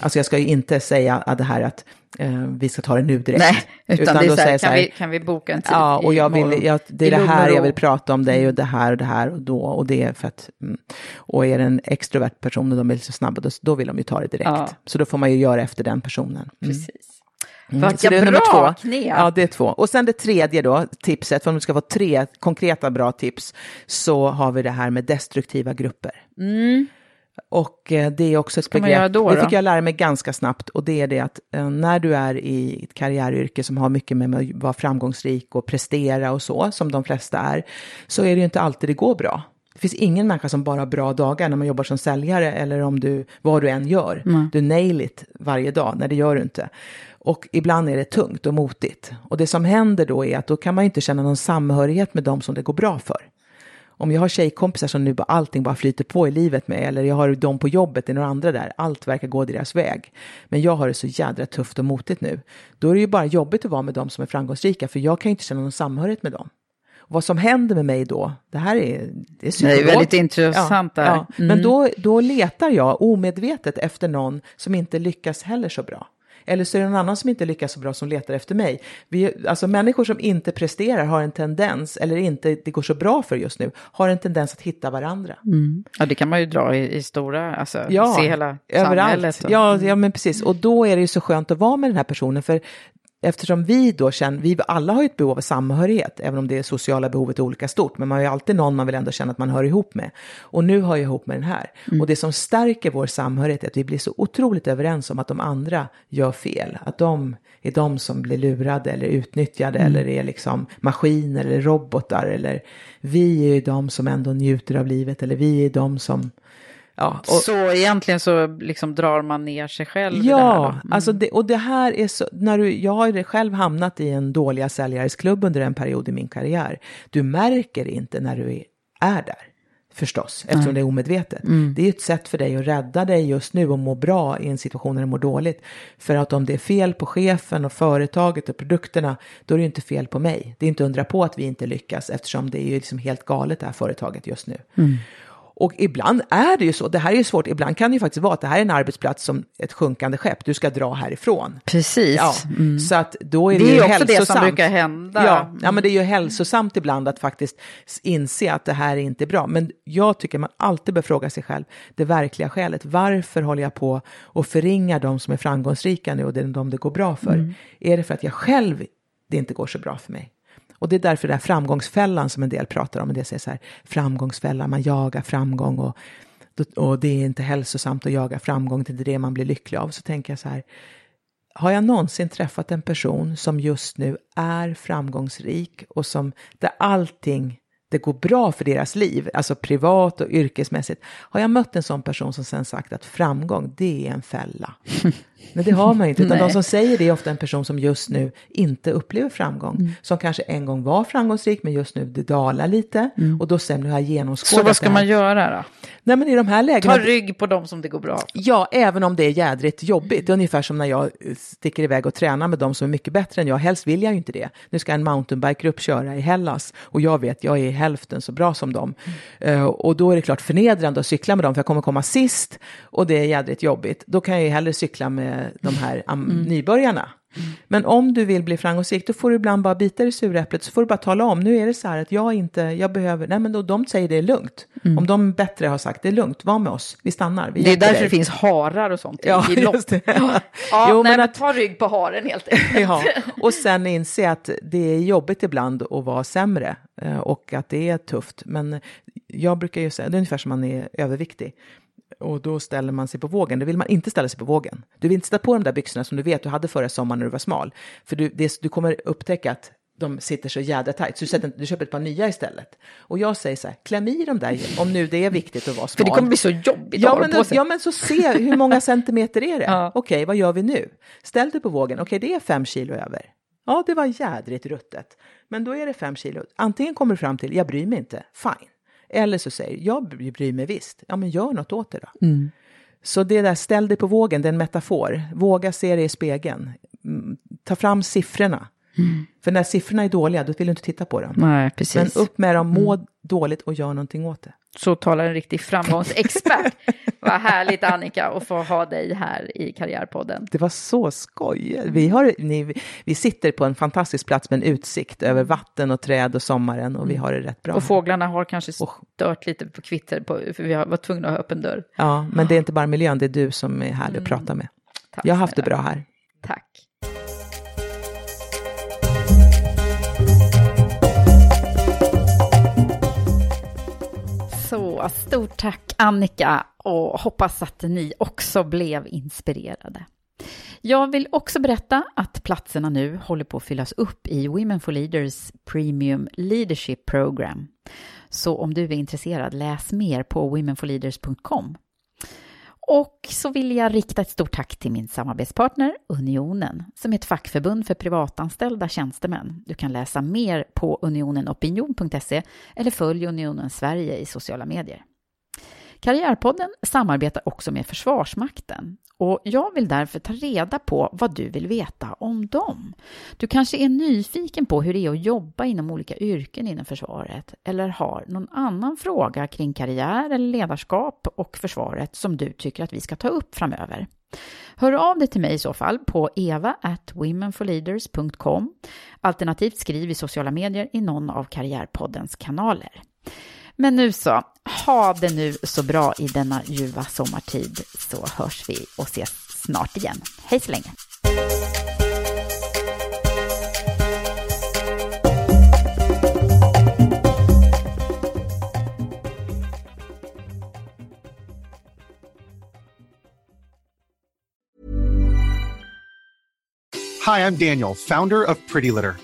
Alltså jag ska ju inte säga att det här att eh, vi ska ta det nu direkt. Nej, [laughs] utan, det är så här, säger jag kan, vi, kan vi boka en tid Ja, och jag vill, jag, det är det här jag vill prata om dig och det här och det här och då och det är för att, mm. och är det en extrovert person och de är så snabba, då, då vill de ju ta det direkt. Ja. Så då får man ju göra efter den personen. Mm. Precis. Mm. Så det är nummer två. knep. Ja, det är två. Och sen det tredje då, tipset, för om du ska få tre konkreta bra tips, så har vi det här med destruktiva grupper. Mm. Och eh, det är också ett begrepp, då, det fick jag lära mig ganska snabbt, och det är det att eh, när du är i ett karriäryrke som har mycket med att vara framgångsrik och prestera och så, som de flesta är, så är det ju inte alltid det går bra. Det finns ingen människa som bara har bra dagar när man jobbar som säljare eller om du, vad du än gör. Mm. Du nail it varje dag, nej det gör du inte. Och ibland är det tungt och motigt. Och det som händer då är att då kan man inte känna någon samhörighet med dem som det går bra för. Om jag har tjejkompisar som nu bara allting bara flyter på i livet med, eller jag har dem på jobbet, det är några andra där, allt verkar gå deras väg. Men jag har det så jädra tufft och motigt nu. Då är det ju bara jobbigt att vara med dem som är framgångsrika, för jag kan ju inte känna någon samhörighet med dem. Vad som händer med mig då, det här är, det är psykolog. väldigt intressant där. Ja, Mm. Men då, då letar jag omedvetet efter någon som inte lyckas heller så bra. Eller så är det någon annan som inte lyckas så bra som letar efter mig. Vi, alltså människor som inte presterar har en tendens, eller inte det går så bra för just nu, har en tendens att hitta varandra. Mm. Ja, det kan man ju dra i, i stora, alltså Ja, se hela överallt. samhället. och- Ja, ja, men precis. Och då är det ju så skönt att vara med den här personen, för eftersom vi då känner, vi alla har ju ett behov av samhörighet, även om det sociala behovet är olika stort, men man har ju alltid någon man vill ändå känna att man hör ihop med. Och nu hör jag ihop med den här. Mm. Och det som stärker vår samhörighet är att vi blir så otroligt överens om att de andra gör fel, att de är de som blir lurade eller utnyttjade Mm. eller är liksom maskiner eller robotar eller vi är ju de som ändå njuter av livet eller vi är de som Ja, och, Så egentligen så liksom drar man ner sig själv Ja? Mm. alltså det, och det här är så, när du, jag har ju själv hamnat i en dåliga säljares klubb under en period i min karriär. Du märker inte när du är, är där, förstås, eftersom Nej. det är omedvetet. Mm. Det är ju ett sätt för dig att rädda dig just nu och må bra i en situation när du mår dåligt. För att om det är fel på chefen och företaget och produkterna, då är det ju inte fel på mig. Det är inte undra på att vi inte lyckas, eftersom det är ju liksom helt galet det här företaget just nu. Mm. Och ibland är det ju så, det här är ju svårt, ibland kan det ju faktiskt vara att det här är en arbetsplats som ett sjunkande skepp, du ska dra härifrån. Precis. Ja, Mm. så att då är det, Det är ju också det som hälsosamt. brukar hända. Ja, ja, men det är ju hälsosamt ibland att faktiskt inse att det här är inte bra. Men jag tycker man alltid bör fråga sig själv det verkliga skälet. Varför håller jag på och förringar de som är framgångsrika nu och det är de det går bra för? Mm. Är det för att jag själv det inte går så bra för mig? Och det är därför den här framgångsfällan som en del pratar om, en del säger så här, framgångsfällan, man jagar framgång och, och det är inte hälsosamt att jaga framgång, det är det man blir lycklig av. Så tänker jag så här, har jag någonsin träffat en person som just nu är framgångsrik och som där allting det går bra för deras liv, alltså privat och yrkesmässigt. Har jag mött en sån person som sen sagt att framgång, det är en fälla. [laughs] Men det har man ju inte, utan de som säger det är ofta en person som just nu inte upplever framgång. Mm. Som kanske en gång var framgångsrik, men just nu det dalar lite. Mm. Och då sen nu har genomskådat Så vad ska man göra då? Nej, men i de här lägena... Ta rygg på dem som det går bra Ja, även om det är jädrigt jobbigt. Det är ungefär som när jag sticker iväg och tränar med de som är mycket bättre än jag. Helst vill jag ju inte det. Nu ska en mountainbike-grupp köra i Hellas och jag vet, jag är hälften så bra som dem. Mm. Uh, och då är det klart förnedrande att cykla med dem, för jag kommer komma sist och det är jädrigt jobbigt. Då kan jag ju hellre cykla med de här mm. nybörjarna. Men om du vill bli framgångsrik, då får du ibland bara bita i suräpplet, så får du bara tala om, nu är det så här att jag inte, jag behöver, nej men då de säger det är lugnt. Mm. Om de bättre har sagt det är lugnt, var med oss, vi stannar. Vi det är därför dig. det finns harar och sånt ja, i lopp. Det. [laughs] ja, ja [laughs] jo, nej, men att, ta rygg på haren helt enkelt. ja, och sen inse att det är jobbigt ibland att vara sämre eh, och att det är tufft. Men jag brukar ju säga, det är ungefär som man är överviktig och då ställer man sig på vågen. Då vill man inte ställa sig på vågen. Du vill inte sätta på de där byxorna som du vet du hade förra sommaren när du var smal. För du, det, du kommer upptäcka att de sitter så jädra tajt, så du, sätter, du köper ett par nya istället. Och jag säger så här, kläm i dem där om nu det är viktigt att vara smal. För det kommer bli så jobbigt ja, men, på sig. Ja, men så se hur många centimeter är det? [laughs] ja. Okej, okay, vad gör vi nu? Ställ dig på vågen, okej, okay, det är fem kilo över. Ja, det var jädrigt ruttet. Men då är det fem kilo. Antingen kommer du fram till, jag bryr mig inte, fine. Eller så säger jag bryr mig visst. Ja, men gör något åt det då. Mm. Så det där, ställ dig på vågen, det är en metafor. Våga se det i spegeln. Mm, ta fram siffrorna. Mm. För när siffrorna är dåliga, då vill du inte titta på dem. Nej, precis. Men upp med dem, må mm. dåligt och gör någonting åt det. Så talar en riktig framgångsexpert. [laughs] Vad härligt Annika att få ha dig här i Karriärpodden. Det var så skoj. Vi, har, ni, vi sitter på en fantastisk plats med en utsikt över vatten och träd och sommaren och vi har det rätt bra. Och fåglarna har kanske stört lite på kvitter, på, för vi har varit tvungna att ha öppen dörr. Ja, men det är inte bara miljön, det är du som är härlig att mm. prata med. Tack, Jag har haft det bra här. Tack. Så stort tack Annika och hoppas att ni också blev inspirerade. Jag vill också berätta att platserna nu håller på att fyllas upp i Women for Leaders Premium Leadership Program. Så om du är intresserad, läs mer på womenforleaders.com. Och så vill jag rikta ett stort tack till min samarbetspartner Unionen, som är ett fackförbund för privatanställda tjänstemän. Du kan läsa mer på unionenopinion.se eller följ Unionen Sverige i sociala medier. Karriärpodden samarbetar också med Försvarsmakten och jag vill därför ta reda på vad du vill veta om dem. Du kanske är nyfiken på hur det är att jobba inom olika yrken inom försvaret eller har någon annan fråga kring karriär eller ledarskap och försvaret som du tycker att vi ska ta upp framöver. Hör av dig till mig i så fall på eva at womenforleaders.com alternativt skriv i sociala medier i någon av Karriärpoddens kanaler. Men nu så, ha det nu så bra i denna ljuva sommartid så hörs vi och ses snart igen. Hej så länge! Hi, I'm Daniel, founder of Pretty Litter.